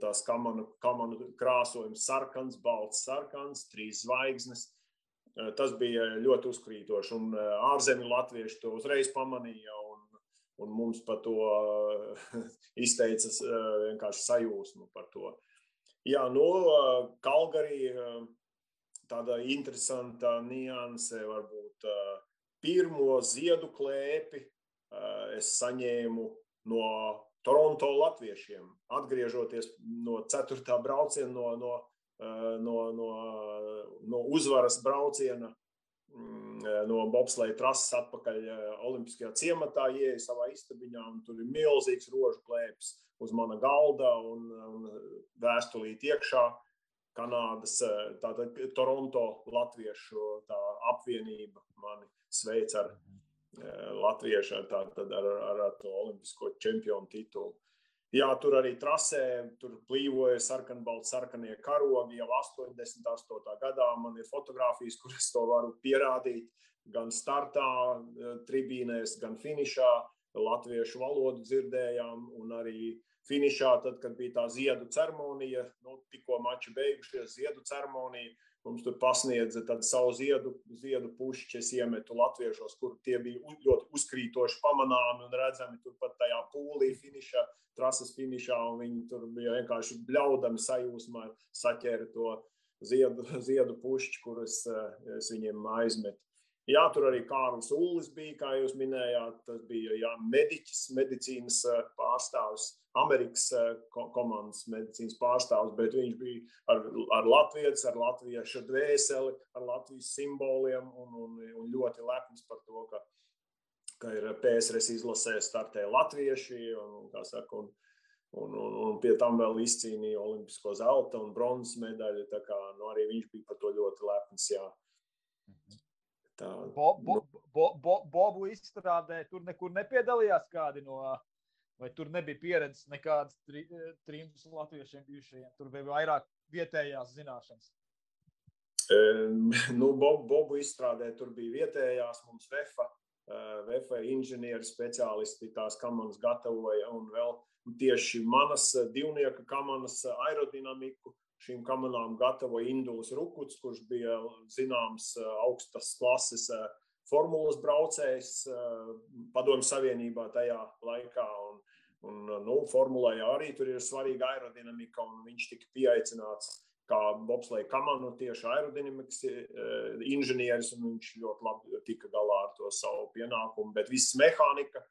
Tās kamanu, kamanu krāsojums sarkans, balts, sarkans, trīs zvaigznes. Tas bija ļoti uzkrītoši, un ārzemju latvieši to uzreiz pamanīja, un, un mums par to [laughs] izteica vienkārši sajūsmu par to. Jā, no nu, Kalgarī tāda interesanta nianse varbūt pirmo ziedu klēpi es saņēmu no Toronto latviešiem, atgriežoties no 4. brauciena, no, no, no, no, no uzvaras brauciena mm, no bobsleja trases atpakaļ Olimpiskajā ciematā, ieeja savā istabiņā, un tur ir milzīgs rožu klēpis uz mana galda un, un vēstulīt iekšā. Kanādas, tātad Toronto latviešu apvienība mani sveic ar latviešu tātad ar, ar, ar to olimpisko čempionu titulu. Jā, tur arī trasē, tur plīvoja sarkanbalti, sarkanie karogi jau 88. gadā. Man ir fotografijas, kuras to varu pierādīt gan startā, tribīnēs, gan finišā. Latviešu valodu dzirdējām, un arī finišā, tad, kad bija tā ziedu ceremonija, nu, tikko mači beigušies, ziedu ceremonija, mums tur pasniedza savu ziedu, ziedu pušķi, es iemetu latviešos, kur tie bija ļoti uzkrītoši pamanāmi un redzami turpat tajā pūlī finišā, trases finišā, viņi tur bija vienkārši bļaudami sajūsmā, saķēra to ziedu, [laughs] ziedu pušķi, kurus es viņiem aizmetu. Jā, tur arī Kārlis Ullis bija, kā jūs minējāt. Tas bija jā, mediķis, medicīnas eh, pārstāvs, Amerikas eh, komandas medicīnas pārstāvs, bet viņš bija ar, ar latviešu, ar latviešu dvēseli, ar latvijas simboliem un, un, un ļoti lepns par to, ka, ka ir PSRS izlasē startē latvieši un, saka, un, un, un, un pie tam vēl izcīnīja olimpisko zelta un bronzas medaļu. Tā kā nu, arī viņš bija par to ļoti lepns. Jā. Tā, bo, bo, nu. bo, bo, Bobu izstrādē tur nekur nepiedalījās kādi no, vai tur nebija pieredzes nekādas tri, trījus latviešiem bijušajiem, tur bija vairāk vietējās zināšanas. Um, [laughs] nu, Bobu, Bobu izstrādē tur bija vietējās, mums VEFA, uh, VEFA inženieri speciālisti tās kamanas gatavoja un vēl tieši manas divnieka kamanas aerodinamiku šīm kamerām gatavo Induls Rukuts, kurš bija zināms eh, augstas klases eh, formulas braucējs eh, Padomju Savienībā tajā laikā. Un, un, nu, formulē arī tur ir svarīga aerodinamika, un viņš tika pieaicināts kā bobsleja kamanu tieši aerodinamikas inženieris, un viņš ļoti labi tika galā ar to savu pienākumu. Bet viss mehānika,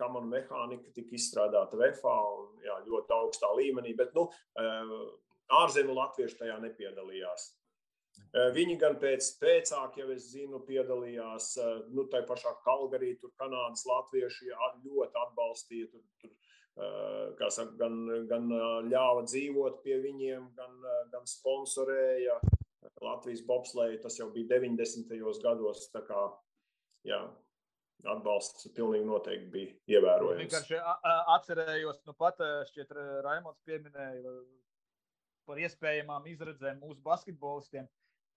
kamanu mehānika tika izstrādāta VFA un jā, ļoti augstā līmenī. Bet, nu, ārzemju latvieši tajā nepiedalījās. Eh, viņi gan pēc pēcāk, jau es zinu, piedalījās eh, nu, tajā pašā Kalgarī, tur Kanādas latvieši ļoti atbalstīja. Tur, tur, eh, saka, gan, gan ļāva dzīvot pie viņiem, gan, gan sponsorēja Latvijas bobsleju. Tas jau bija 90. gados. Kā, jā, atbalsts pilnīgi noteikti bija ievērojams. Es vienkārši atcerējos, nu pat šķiet, Raimons pieminēja par iespējamām izredzēm mūsu basketbolistiem.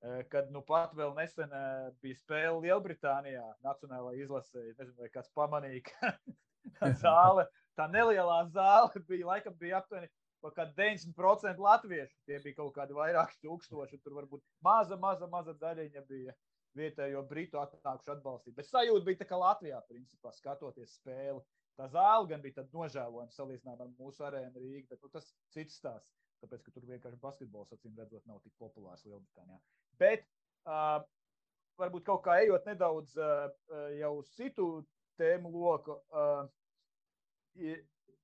Eh, kad nu pat vēl nesen eh, bija spēle Lielbritānijā, Nacionālajā izlasē. Nezinu, vai kāds pamanīja, ka [laughs] tā zāle, tā nelielā zāle bija laikam bija aptuveni kaut kādi 90% latviešu. Tie bija kaut kādi vairāki tūkstoši. Tur varbūt maza, maza, maza daļiņa bija vietējo britu atnākuši atbalstīt. Bet sajūta bija tā, ka Latvijā, principā, skatoties spēli, tā zāle gan bija nožēlojama salīdzinājumā ar mūsu arēnu Rīgā, bet nu, tas cits stāsts tāpēc, ka tur vienkārši basketbols, acīm redzot, nav tik populārs Lielbritānijā. Bet uh, varbūt kaut kā ejot nedaudz uh, jau citu tēmu loku. Uh,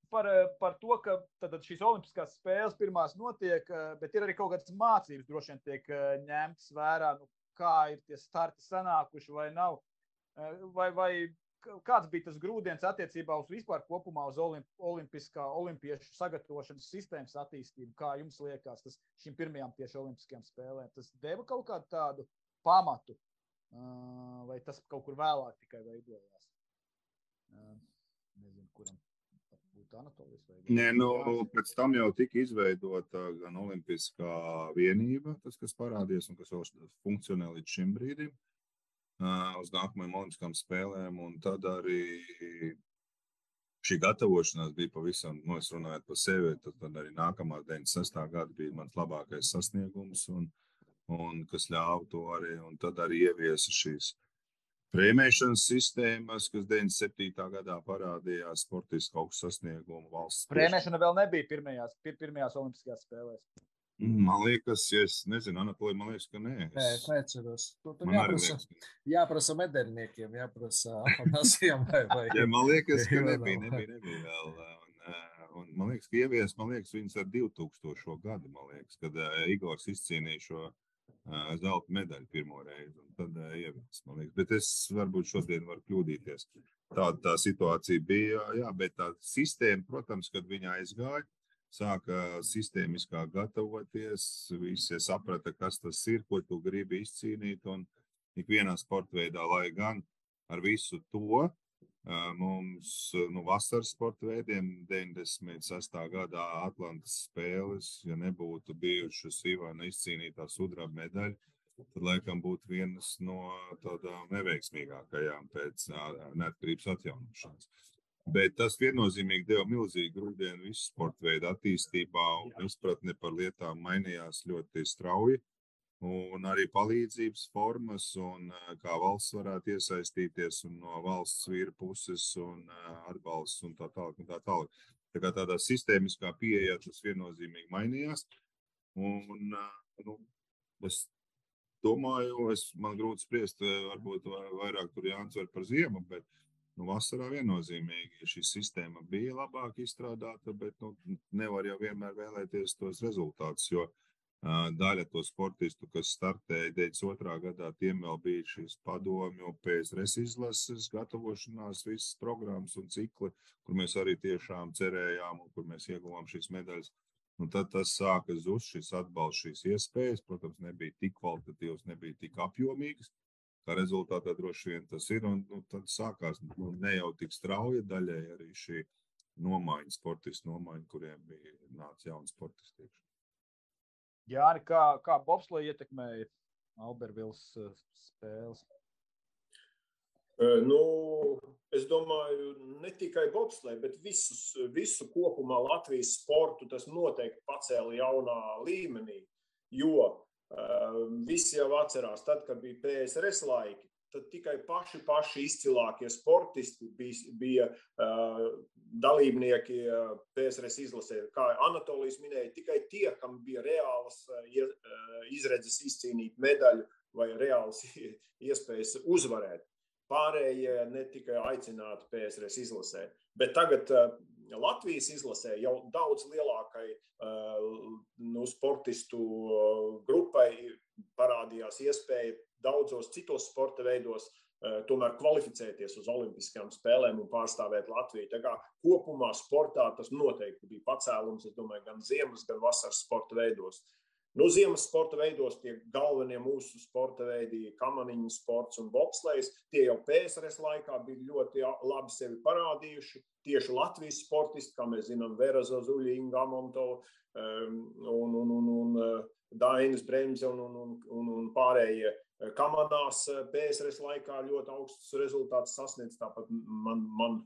Par, par to, ka šīs olimpiskās spēles pirmās notiek, bet ir arī kaut kādas mācības, droši vien tiek ņemtas vērā, nu, kā ir tie starti sanākuši vai nav. Vai, vai kāds bija tas grūdienis attiecībā uz vispār kopumā uz olimp, olimpiskā, olimpiešu sagatavošanas sistēmas attīstību? Kā jums liekas, tas šīm pirmajām tieši olimpiskajām spēlēm? Tas deva kaut kādu tādu pamatu, vai tas kaut kur vēlāk tikai veidojās? Nezinu, kuram būtu Anatolijas vai Nē, nu, pēc tam jau tika izveidota gan olimpiskā vienība, tas, kas parādījās un kas vēl funkcionē līdz šim brīdim uz nākamajām Olimpiskām spēlēm. Un tad arī šī gatavošanās bija pavisam, nu, es runāju par sevi, tad, tad arī nākamā 96. gada bija mans labākais sasniegums, un, un kas ļāva to arī, un tad arī ieviesa šīs Prēmēšanas sistēmas, kas 97. gadā parādījās sportiski augstu sasniegumu valsts. Prēmēšana vēl nebija pirmajās, pir, pirmajās Olimpiskajās spēlēs. Man liekas, ja es nezinu, Anatolija, man liekas, ka nē. Es... Nē, es neatceros. To tur jāprasa, jāprasa medaļniekiem, jāprasa apmācījām vai, vai. ja, man liekas, ka nebija, nebija, nebija vēl. un, man liekas, ka ievies, man liekas, viņas ar 2000. gadu, man liekas, kad uh, Igors izcīnīja šo uh, zelta medaļu pirmo reizi. Tad uh, ievies, man liekas. Bet es varbūt šodien varu kļūdīties. Tāda tā situācija bija, jā, bet tā sistēma, protams, kad viņa aizgāja, sāka sistēmiskāk gatavoties, visi saprata, kas tas ir, ko tu gribi izcīnīt. Un ikvienā sporta veidā, lai gan ar visu to mums nu, vasaras sporta veidiem 96. gadā Atlantas spēles, ja nebūtu bijušas Ivana izcīnītā sudraba medaļa, tad laikam būtu vienas no tādām neveiksmīgākajām pēc neatkarības atjaunošanas. Bet tas viennozīmīgi deva milzīgu grūdienu visu sporta veidu attīstībā, un izpratne par lietām mainījās ļoti strauji. Un arī palīdzības formas, un kā valsts varētu iesaistīties, un no valsts vīra puses, un atbalsts, un tā tālāk. Un tā tālāk. Tā kā tādā sistēmiskā pieeja tas viennozīmīgi mainījās. Un, nu, es domāju, es, man grūti spriest, varbūt vairāk tur var par ziemu, bet Nu, vasarā viennozīmīgi šī sistēma bija labāk izstrādāta, bet nu, nevar jau vienmēr vēlēties tos rezultātus. Jo uh, daļa to sportistu, kas startēja 92. gadā, tiem vēl bija šīs padomju PSRS izlases, gatavošanās, visas programmas un cikli, kur mēs arī tiešām cerējām un kur mēs ieguvām šīs medaļas. Un tad tas sāka zust, šis atbalsts, šīs iespējas. Protams, nebija tik kvalitatīvas, nebija tik apjomīgas. Kā rezultātā droši vien tas ir. Un, nu, tad sākās nu, ne jau tik strauja daļai arī šī nomaiņa, sportistu nomaiņa, kuriem bija nācis jauns sportists. Jā, kā, kā bobslēja ietekmēja Albervils uh, spēles? Uh, nu, es domāju, ne tikai bobslēju, bet visus, visu kopumā Latvijas sportu tas noteikti pacēla jaunā līmenī. Jo visi jau atcerās, tad, kad bija PSRS laiki, tad tikai paši, paši izcilākie sportisti bija, bija uh, dalībnieki uh, PSRS izlasē. Kā Anatolijas minēja, tikai tie, kam bija reālas uh, izredzes izcīnīt medaļu vai reālas iespējas uzvarēt. Pārējie ne tikai aicināti PSRS izlasē, bet tagad Latvijas izlasē jau daudz lielākai uh, nu, sportistu uh, grupai parādījās iespēja daudzos citos sporta veidos uh, tomēr kvalificēties uz Olimpiskajām spēlēm un pārstāvēt Latviju. Tā kā kopumā sportā tas noteikti bija pacēlums, es domāju, gan ziemas, gan vasaras sporta veidos. Nu, ziemas sporta veidos tie galvenie mūsu sporta veidi, kamaniņu sports un bobslēgs, tie jau PSRS laikā bija ļoti labi sevi parādījuši. Tieši Latvijas sportisti, kā mēs zinām, Vera Zazuļa, Inga Amonto um, un, un, un, un uh, Dainis Bremse un, un, un, un pārējie Kamanās eh, PSRS laikā ļoti augstus rezultātus sasniedz. Tāpat man, man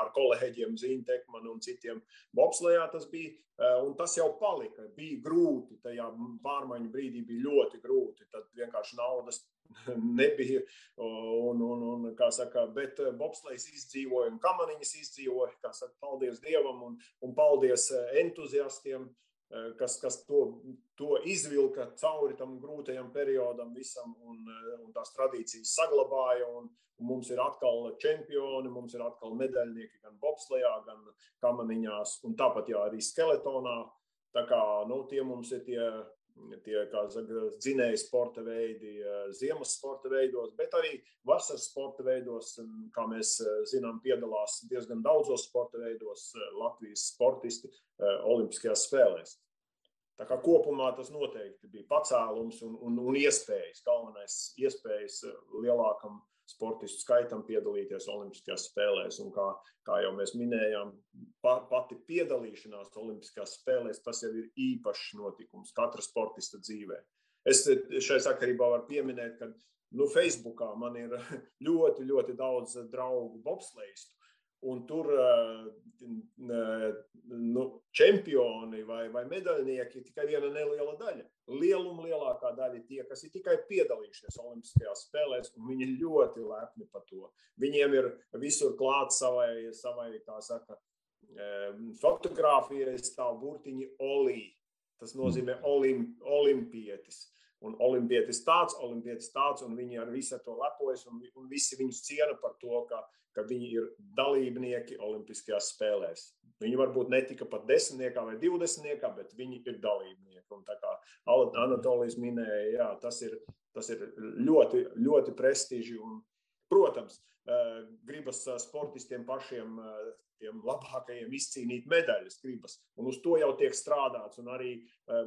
ar kolēģiem Zīntekmanu un citiem bobslējā tas bija. Eh, un tas jau palika. Bija grūti. Tajā pārmaiņu brīdī bija ļoti grūti. Tad vienkārši naudas [laughs] nebija. Un, un, un, saka, bet eh, bobslēgs izdzīvoja un kamaniņas izdzīvoja. Saka, paldies Dievam un, un paldies entuziastiem Eh, kas, kas to, to izvilka cauri tam grūtajam periodam visam, un, eh, un tās tradīcijas saglabāja. Un, un mums ir atkal čempioni, mums ir atkal medaļnieki gan bobslejā, gan kamaniņās, un tāpat jā, arī skeletonā. Tā kā nu, tie mums ir tie, tie dzinēji sporta veidi, eh, ziemas sporta veidos, bet arī vasaras sporta veidos, kā mēs zinām, piedalās diezgan daudzos sporta veidos Latvijas sportisti Olimpiskajās spēlēs. Tā kā kopumā tas noteikti bija pacēlums un, un, un iespējas, galvenais iespējas lielākam sportistu skaitam piedalīties Olimpiskajās spēlēs. Un kā, kā jau mēs minējām, pa, pati piedalīšanās Olimpiskajās spēlēs tas jau ir īpašs notikums katra sportista dzīvē. Es šai sakarībā varu pieminēt, ka nu, Facebookā man ir [laughs] ļoti, ļoti daudz draugu bobslēstu un tur eh, nu, čempioni vai, vai medaļnieki ir tikai viena neliela daļa. Lieluma lielākā daļa ir tie, kas ir tikai piedalījušies Olimpiskajās spēlēs, un viņi ļoti lepni par to. Viņiem ir visur klāts savai, savai kā saka, fotografijai stāv burtiņi Olī. Tas nozīmē olim, olimpietis. Un olimpietis tāds, olimpietis tāds, un viņi ar visu to lepojas, un, un visi viņus ciena par to, ka ka viņi ir dalībnieki Olimpiskajās spēlēs. Viņi varbūt netika pat desmitniekā vai divdesmitniekā, bet viņi ir dalībnieki. Un tā kā Anatolijas minēja, jā, tas ir, tas ir ļoti, ļoti prestiži. Un, protams, eh, gribas eh, sportistiem pašiem, eh, tiem labākajiem izcīnīt medaļas, gribas. Un uz to jau tiek strādāts. Un arī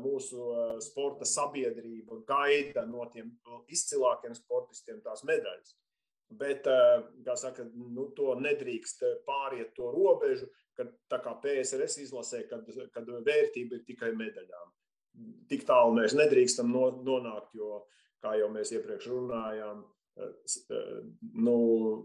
mūsu sporta sabiedrība gaida no tiem izcilākiem sportistiem tās medaļas. Bet, kā saka, nu, to nedrīkst pāriet to robežu, kad tā kā PSRS izlasē, kad, kad vērtība ir tikai medaļām. Tik tālu mēs nedrīkstam no, nonākt, jo, kā jau mēs iepriekš runājām, nu,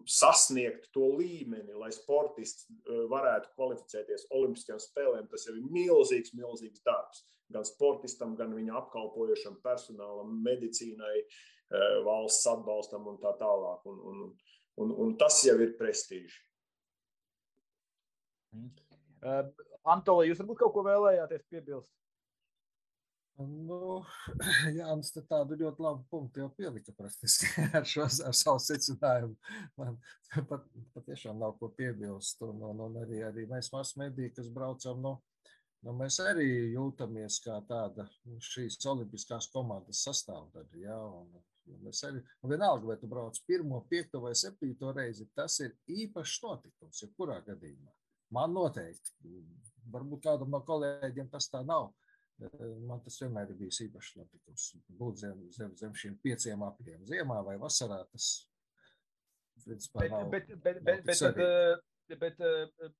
sasniegt to līmeni, lai sportists varētu kvalificēties Olimpiskajām spēlēm. Tas jau ir milzīgs, milzīgs darbs. Gan sportistam, gan viņa apkalpojošam personālam, medicīnai, valsts atbalstam un tā tālāk. Un, un, un, un tas jau ir prestiži. Mm. Uh, Antolī, jūs varbūt kaut ko vēlējāties piebilst? Nu, [clears throat] Jānis tādu ļoti labu punktu jau pielika praktiski [laughs] ar, šo, ar savu secinājumu. Man [laughs] pat, patiešām nav ko piebilst. Un, un, un arī, arī mēs masmediji, kas braucam no, nu, mēs arī jūtamies kā tāda šīs olimpiskās komandas sastāvdaļa. Ja? Un vienalga, vai tu brauc pirmo, piekto vai septīto reizi, tas ir īpašs notikums, jebkurā gadījumā. Man noteikti. Varbūt kādam no kolēģiem tas tā nav. Man tas vienmēr ir bijis īpašs notikums. Būt zem, zem, zem šiem pieciem apļiem. Ziemā vai vasarā tas principā nav. Bet, bet, bet, bet, bet, bet, bet, bet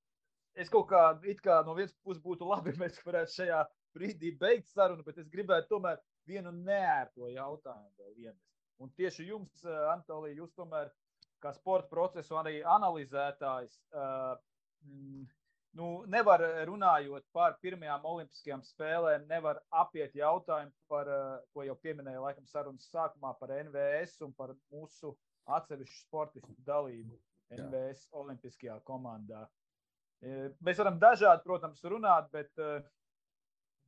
es kaut kā, kā no vienas puses būtu labi, [laughs] ja mēs varētu šajā brīdī beigt sarunu, bet es gribētu tomēr vienu nērto jautājumu vēl iemest. Un tieši jums, Antolī, jūs tomēr kā sporta procesu arī analizētājs, uh, Mm, nu, nevar runājot par pirmajām olimpiskajām spēlēm, nevar apiet jautājumu par, eh, ko jau pieminēja laikam sarunas sākumā par NVS un par mūsu atsevišķu sportistu dalību NVS Jā. olimpiskajā komandā. Eh, mēs varam dažādi, protams, runāt, bet eh,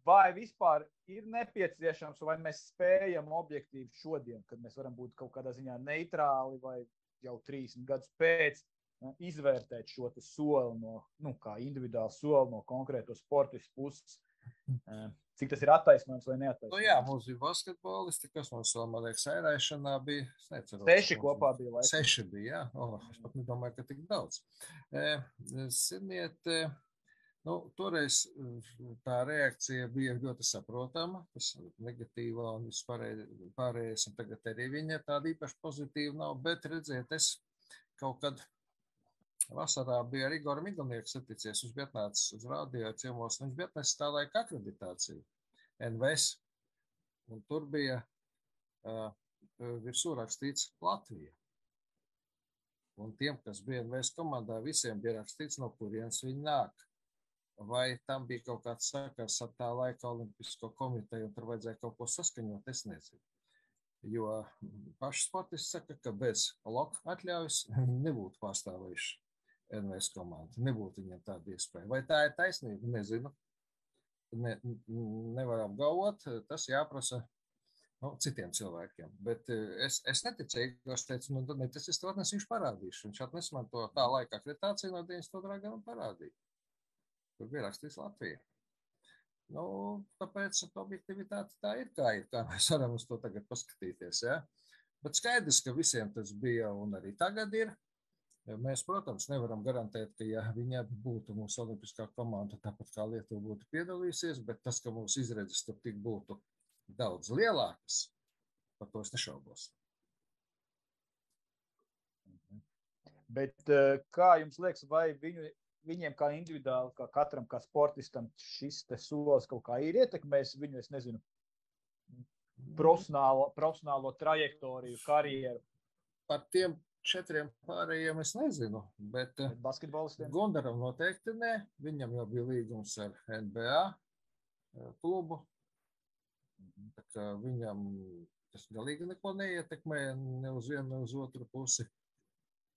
vai vispār ir nepieciešams, vai mēs spējam objektīvi šodien, kad mēs varam būt kaut kādā ziņā neitrāli vai jau 30 gadus pēc, izvērtēt šo soli no, nu, kā individuālu soli no konkrēto sportistu puses. Mhm. Cik tas ir attaisnojams vai neattaisnojams? Nu, jā, mums bija basketbolisti, kas mums vēl, man liekas, ērēšanā bija. Neceros, Seši kopā bija. Laikam. Seši bija, jā. Oh, es pat nedomāju, ka tik daudz. E, ziniet, e, nu, toreiz tā reakcija bija ļoti saprotama, tas negatīvā un vispārējais, un tagad arī viņa tāda īpaši pozitīva nav, bet redziet, es kaut kad Vasarā bija arī Igor Miglnieks saticies, viņš bija atnācis uz rādio ciemos, viņš bija atnesis tā laika akreditāciju NVS, un tur bija uh, virsū rakstīts Latvija. Un tiem, kas bija NVS komandā, visiem bija rakstīts, no kurienes viņi nāk. Vai tam bija kaut kāds sakars ar tā laika olimpisko komiteju, un tur vajadzēja kaut ko saskaņot, es nezinu. Jo paši sportisti saka, ka bez loka atļaujas nebūtu pārstāvējuši NVS komanda. Nebūtu viņam tāda iespēja. Vai tā ir taisnība? Nezinu. Ne, nevar apgalvot. Tas jāprasa nu, citiem cilvēkiem. Bet eh, es, es neticēju, ka viņš teica, nu, ne, tas ir to atnes, viņš parādīšu. Viņš atnes man to tā laika akreditāciju no 92. gada un parādīja. Tur bija rakstīts Latvija. Nu, tāpēc objektivitāte tā ir, kā ir. Kā mēs varam uz to tagad paskatīties. Ja? Bet skaidrs, ka visiem tas bija un arī tagad ir. Mēs, protams, nevaram garantēt, ka ja viņa būtu mūsu olimpiskā komanda, tāpat kā Lietuva būtu piedalījusies, bet tas, ka mūsu izredzes tur tik būtu daudz lielākas, par to es nešaubos. Bet eh, kā jums liekas, vai viņu, viņiem kā individuāli, kā katram kā sportistam, šis solis kaut kā ir ietekmējis viņu, es nezinu, profesionālo, profesionālo trajektoriju, karjeru? Par tiem četriem pārējiem es nezinu, bet, bet basketbolistiem Gundaram noteikti nē. Viņam jau bija līgums ar NBA eh, klubu. Viņam tas galīgi neko neietekmē ne uz vienu, ne uz otru pusi.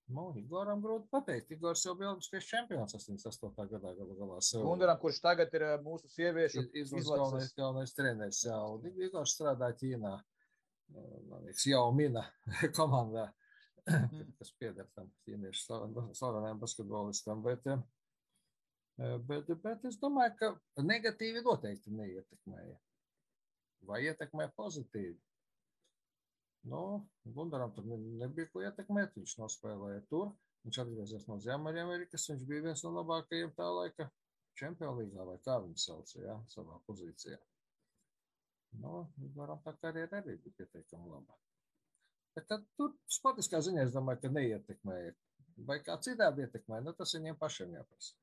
Nu, Igoram grūti pateikt. Igors jau bija Olimpiskais čempions 88. gadā. Galu galā, Gundaram, kurš tagad ir mūsu sieviešu izlases galvenais, treneris. Jā, un Igors strādā Ķīnā. Man liekas, jau mina [laughs] komandā. kas pieder tam ķīniešu slavenajam basketbolistam. Bet, Bet, bet es domāju, ka negatīvi noteikti neietekmēja. Vai ietekmē pozitīvi? Nu, Gundaram tur nebija ko ietekmēt. Viņš nospēlēja tur. Viņš atgriezās no Ziemeļamerikas. Viņš bija viens no labākajiem tā laika čempionīgā, vai kā viņi sauc, ja, savā pozīcijā. Nu, varam tā karjera arī bija pietiekami laba. Bet tad tur sportiskā ziņā es domāju, ka neietekmēja. Vai kā citādi ietekmē, nu tas viņiem pašiem jāprasa.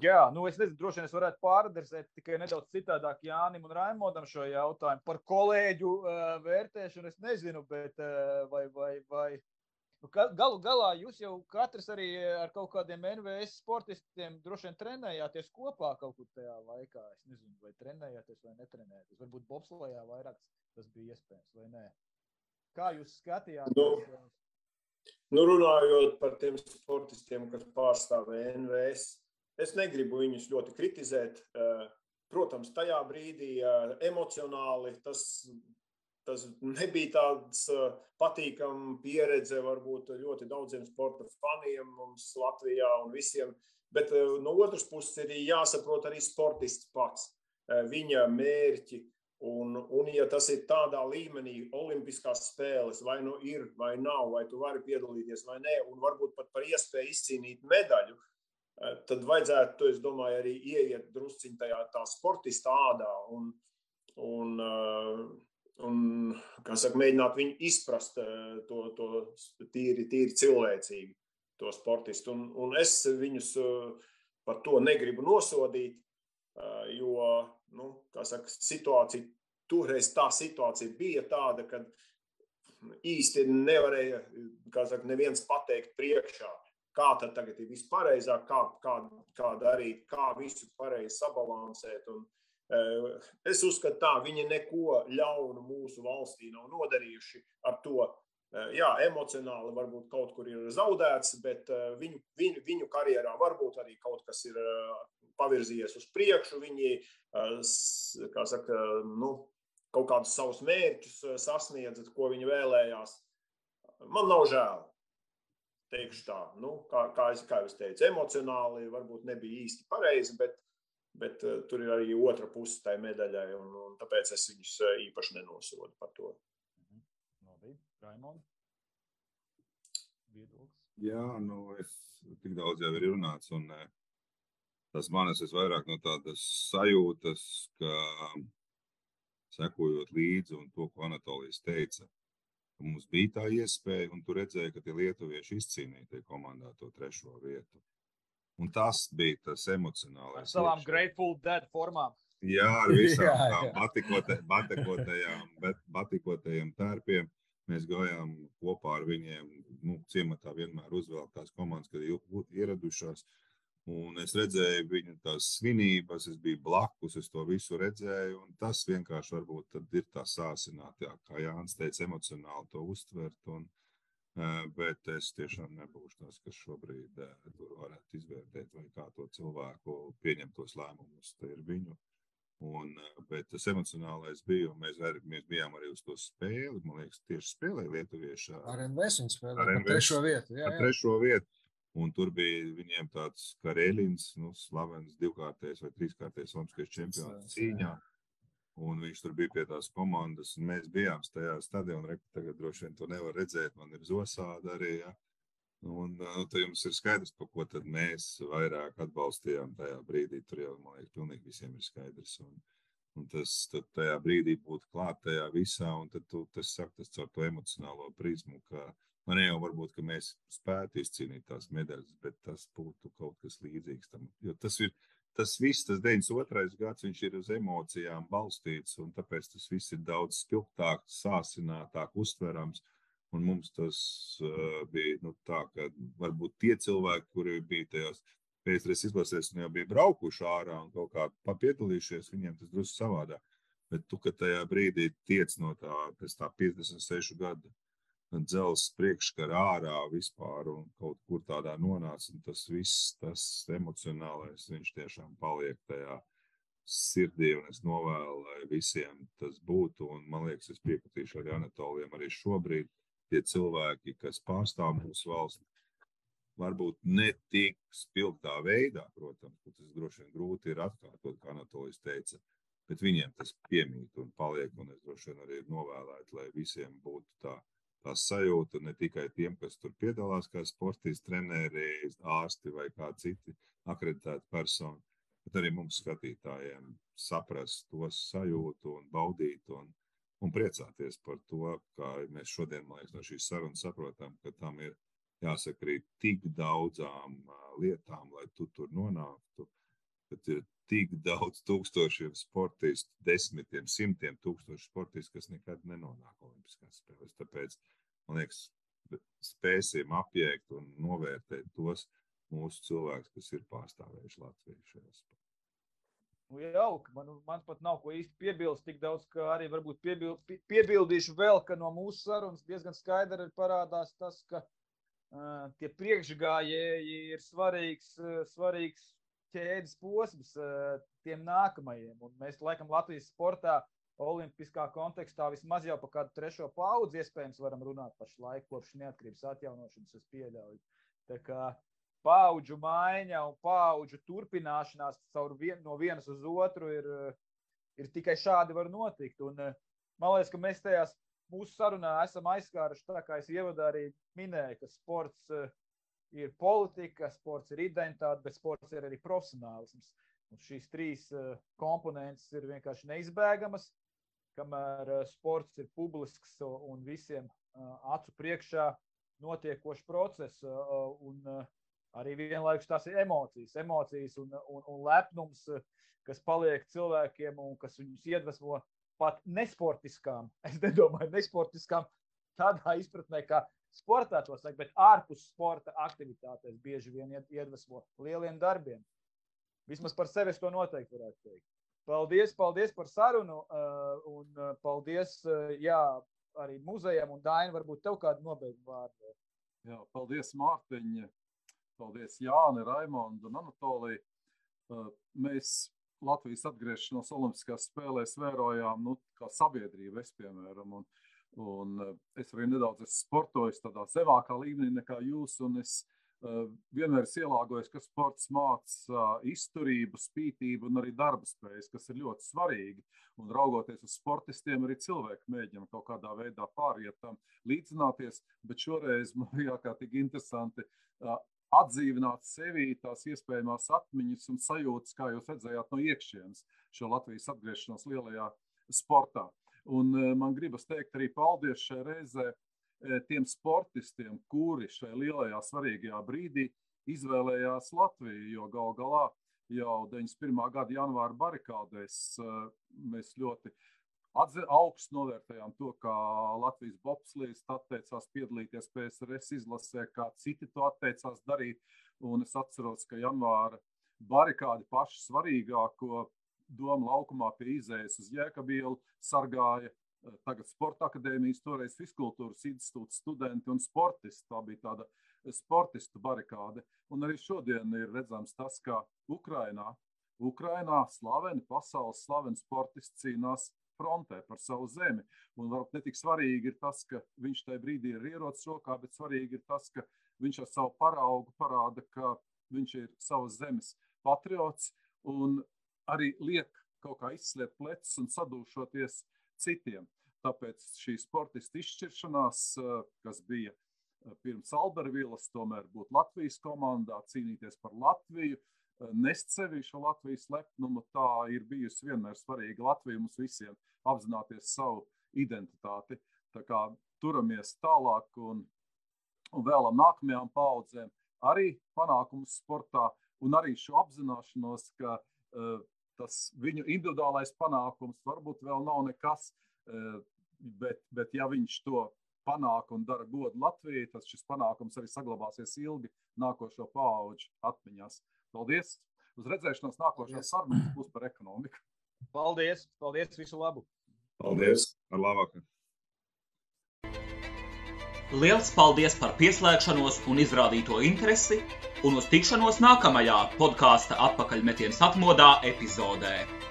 Jā, nu es nezinu, droši vien es varētu pāradresēt tikai nedaudz citādāk Jānim un Raimondam šo jautājumu par kolēģu uh, vērtēšanu. Es nezinu, bet uh, vai, vai, vai nu, galu galā jūs jau katrs arī ar kaut kādiem NVS sportistiem droši vien trenējāties kopā kaut kur tajā laikā. Es nezinu, vai trenējāties vai netrenējāties. Varbūt bobslējā vairāk tas bija iespējams vai nē. Kā jūs skatījāties? Nu, nu runājot par tiem sportistiem, kas pārstāvēja NVS Es negribu viņus ļoti kritizēt. Eh, protams, tajā brīdī eh, emocionāli tas, tas nebija tāds eh, patīkams pieredze varbūt ļoti daudziem sporta faniem mums Latvijā un visiem. Bet no otras puses ir jāsaprot arī sportists pats, viņa mērķi. Un, un, ja tas ir tādā līmenī, Olimpiskās spēles, vai nu ir, vai nav, vai tu vari piedalīties, vai nē, un varbūt pat par iespēju izcīnīt medaļu, Eh, tad vajadzētu, es domāju, arī ieiet drusciņā tajā tā sportista ādā un, un, eh, un saka, mēģināt viņu izprast eh, to, to tīri, tīri cilvēcīgi, to sportistu. Un, un es viņus par to negribu nosodīt, jo, nu, saka, situācija, toreiz tā situācija bija tāda, ka īsti nevarēja, kā saka, neviens pateikt priekšā kā tad tagad ir vispareizāk, kā, kā, kā darīt, kā visu pareizi sabalansēt. Un, uh, es uzskatu, tā viņi neko ļaunu mūsu valstī nav nodarījuši ar to. Uh, jā, emocionāli varbūt kaut kur ir zaudēts, bet uh, viņu, viņu, viņu karjerā varbūt arī kaut kas ir pavirzījies uz priekšu. Viņi, saka, nu, kaut kādus savus mērķus sasniedz, ko viņi vēlējās. Man nav žēl teikšu tā, nu, kā, kā, es, kā es teicu, emocionāli varbūt nebija īsti pareizi, bet, bet uh, tur ir arī otra puse tai medaļai, un, un tāpēc es viņus uh, īpaši nenosodu par to. Mhm. Labi, Raimond? Viedoklis? Jā, nu, es tik daudz jau ir runāts, un uh, tas manas visvairāk no tādas sajūtas, ka sekojot līdzi un to, ko Anatolijas teica, Mums bija tā iespēja, un tu redzēji, ka tie lietuvieši izcīnīja tie komandā to trešo vietu. Un tas bija tas emocionālais. Ar savām. Grateful Dead formām. Jā, ar visām [laughs] jā, tām batikote, batikotajām, batikotajiem tērpiem. Mēs gājām kopā ar viņiem. Nu, ciematā vienmēr uzvēlētās komandas, kad ir ieradušās. Uh, Un es redzēju viņu tās svinības, es biju blakus, es to visu redzēju. Tas vienkārši varbūt ir tā sāsināta, kā Jānis teica, emocionāli to uztvert. Un, bet es tiešām nebūšu tas, kas šobrīd tur varētu izvērtēt, vai kā to cilvēku pieņemt tos lēmumus. Tā ir viņu. Un, bet tas emocionālais bija, un mēs, arī, mēs bijām arī uz to spēli. Man liekas, tieši spēlēja Lietuvieši. Ar NVS viņa spēlēja trešo vietu. Jā, jā. Ar trešo vietu. Un tur bija viņiem tāds Karelins, nu, slavens divkārtais vai trīskārtais Olimpiskais čempions cīņā. Un viņš tur bija pie tās komandas, un mēs bijām tajā stadionā. Tagad droši vien to nevar redzēt. Man ir zosāda arī. Ja? Un nu, tad jums ir skaidrs, par ko mēs vairāk atbalstījām tajā brīdī. Tur jau, man liekas, pilnīgi visiem ir skaidrs. Un, un tas tajā brīdī būt klāt tajā visā, un tad tu, tas saka tas caur to emocionālo prizmu, ka Man jau varbūt, ka mēs spētu izcīnīt tās medaļas, bet tas būtu kaut kas līdzīgs tam. Jo tas ir tas viss, tas 92. gads, viņš ir uz emocijām balstīts, un tāpēc tas viss ir daudz spilgtāk, sāsinātāk, uztverams. Un mums tas uh, bija nu, tā, ka varbūt tie cilvēki, kuri bija tajos pēcreiz izlasēs un jau bija braukuši ārā un kaut kā papiedalījušies, viņiem tas drusku savādāk. Bet tu, ka tajā brīdī tiec no tā, tā 56 gadu dzelzs priekškara ārā vispār un kaut kur tādā nonāca. Tas viss, tas emocionālais, viņš tiešām paliek tajā sirdī, es novēlu, lai visiem tas būtu. Un, man liekas, es piekritīšu arī Anatoliem arī šobrīd. Tie cilvēki, kas pārstāv mūsu valsti, varbūt ne tik spilgtā veidā, protams, tas droši vien grūti ir atkārtot, kā Anatolijas teica, bet viņiem tas piemīt un paliek, un es droši vien arī novēlētu, lai visiem būtu tā, tā sajūta, ne tikai tiem, kas tur piedalās, kā sportisti, treneri, ārsti vai kā citi akreditēti personi, bet arī mums skatītājiem saprast to sajūtu un baudīt un, un priecāties par to, kā mēs šodien, man liekas, no šīs sarunas saprotam, ka tam ir jāsaka arī tik daudzām lietām, lai tu tur nonāktu. Kad ir tik daudz tūkstošiem sportistu, desmitiem, simtiem tūkstošu sportistu, kas nekad nenonāk Olimpiskās spēlēs. Tāpēc, man liekas, spēsim apjēgt un novērtēt tos mūsu cilvēkus, kas ir pārstāvējuši Latviju šajā spēlē. Nu, jauki. Man, man pat nav ko īsti piebilst, tik daudz, ka arī varbūt piebil, piebildīšu vēl, ka no mūsu sarunas diezgan skaidri parādās tas, ka tie priekšgājēji ir svarīgs, svarīgs ķēdes posms tiem nākamajiem. Un mēs, laikam, Latvijas sportā, olimpiskā kontekstā vismaz jau par kādu trešo paudzi iespējams varam runāt pašlaik, kopš neatkarības atjaunošanas es pieļauju. Tā kā paudžu maiņa un paudžu turpināšanās caur vien, no vienas uz otru ir, ir tikai šādi var notikt. Un, man liekas, ka mēs tajās mūsu sarunā esam aizskāruši, tā kā es ievadā arī minēju, ka sports uh, ir politika, sports ir identitāte, bet sports ir arī profesionālisms. Un šīs trīs uh, komponentes ir vienkārši neizbēgamas, kamēr uh, sports ir publisks un visiem acu priekšā notiekošs process. Un arī vienlaikus tās ir emocijas, emocijas un, un, un lepnums, kas paliek cilvēkiem un kas viņus iedvesmo pat nesportiskām, [laughs] es nedomāju, nesportiskām tādā izpratnē, kā sportā to saka, bet ārpus sporta aktivitātēs bieži vien iedvesmo lieliem darbiem. Vismaz par sevi to noteikti varētu teikt. Paldies, paldies par sarunu uh, un uh, paldies uh, jā, arī muzejam un Dainu. Varbūt tev kādu nobeigumu vārdu. Jā, paldies, Mārtiņa. Paldies, Jāni, Raimonda un Anatolija. Mēs Latvijas atgriešanos Olimpiskās spēlēs vērojām nu, kā sabiedrība, es piemēram. Un, un eh, es arī nedaudz esmu sportojis tādā zemākā līmenī nekā jūs. Es uh, vienmēr esmu ielāgojis, ka sports māca uh, izturību, spītību un arī darba spējas, kas ir ļoti svarīgi. Un raugoties uz sportistiem, arī cilvēki mēģina kaut kādā veidā pāriet tam līdzināties. Bet šoreiz [laughs] man bija ārkārtīgi interesanti. Uh, atdzīvināt sevī tās iespējamās atmiņas un sajūtas, kā jūs redzējāt no iekšienes šo Latvijas atgriešanos lielajā sportā. Un eh, man gribas teikt arī paldies šai reizē eh, tiem sportistiem, kuri šajā lielajā svarīgajā brīdī izvēlējās Latviju, jo gal galā jau 91. gada janvāra barikādēs eh, mēs ļoti augstu novērtējām to, kā Latvijas bobslīds atteicās piedalīties PSRS izlasē, kā citi to atteicās darīt. Un es atceros, ka janvāra barikādi pašu svarīgāko domu laukumā pie izējas uz Jēkabielu sargāja eh, tagad Sporta akadēmijas, toreiz Fiskultūras institūta studenti un sportisti. Tā bija tāda sportistu barikāde. Un arī šodien ir redzams tas, ka Ukrainā, Ukrainā slaveni, pasaules slaveni sportisti cīnās frontē par savu zemi. Un varbūt ne tik svarīgi ir tas, ka viņš tajā brīdī ir ierocis rokā, bet svarīgi ir tas, ka viņš ar savu paraugu parāda, ka viņš ir savas zemes patriots un arī liek kaut kā izsliet plecus un sadūšoties citiem. Tāpēc šī sportista izšķiršanās, kas bija pirms Albervīlas, tomēr būt Latvijas komandā, cīnīties par Latviju, nest sevi šo Latvijas lepnumu. Tā ir bijusi vienmēr svarīga Latvija mums visiem apzināties savu identitāti. Tā kā turamies tālāk un, un vēlam nākamajām paudzēm arī panākumus sportā un arī šo apzināšanos, ka uh, tas viņu individuālais panākums varbūt vēl nav nekas, uh, bet, bet ja viņš to panāk un dara godu Latvijai, tad šis panākums arī saglabāsies ilgi nākošo pauģu atmiņās. Paldies! Uz redzēšanos nākošajā sarunā būs par ekonomiku. Paldies! Paldies! Visu labu! Paldies! Ar labāku! Liels paldies par pieslēgšanos un izrādīto interesi, un uz tikšanos nākamajā podkāstu atpakaļmetiens atmodā epizodē.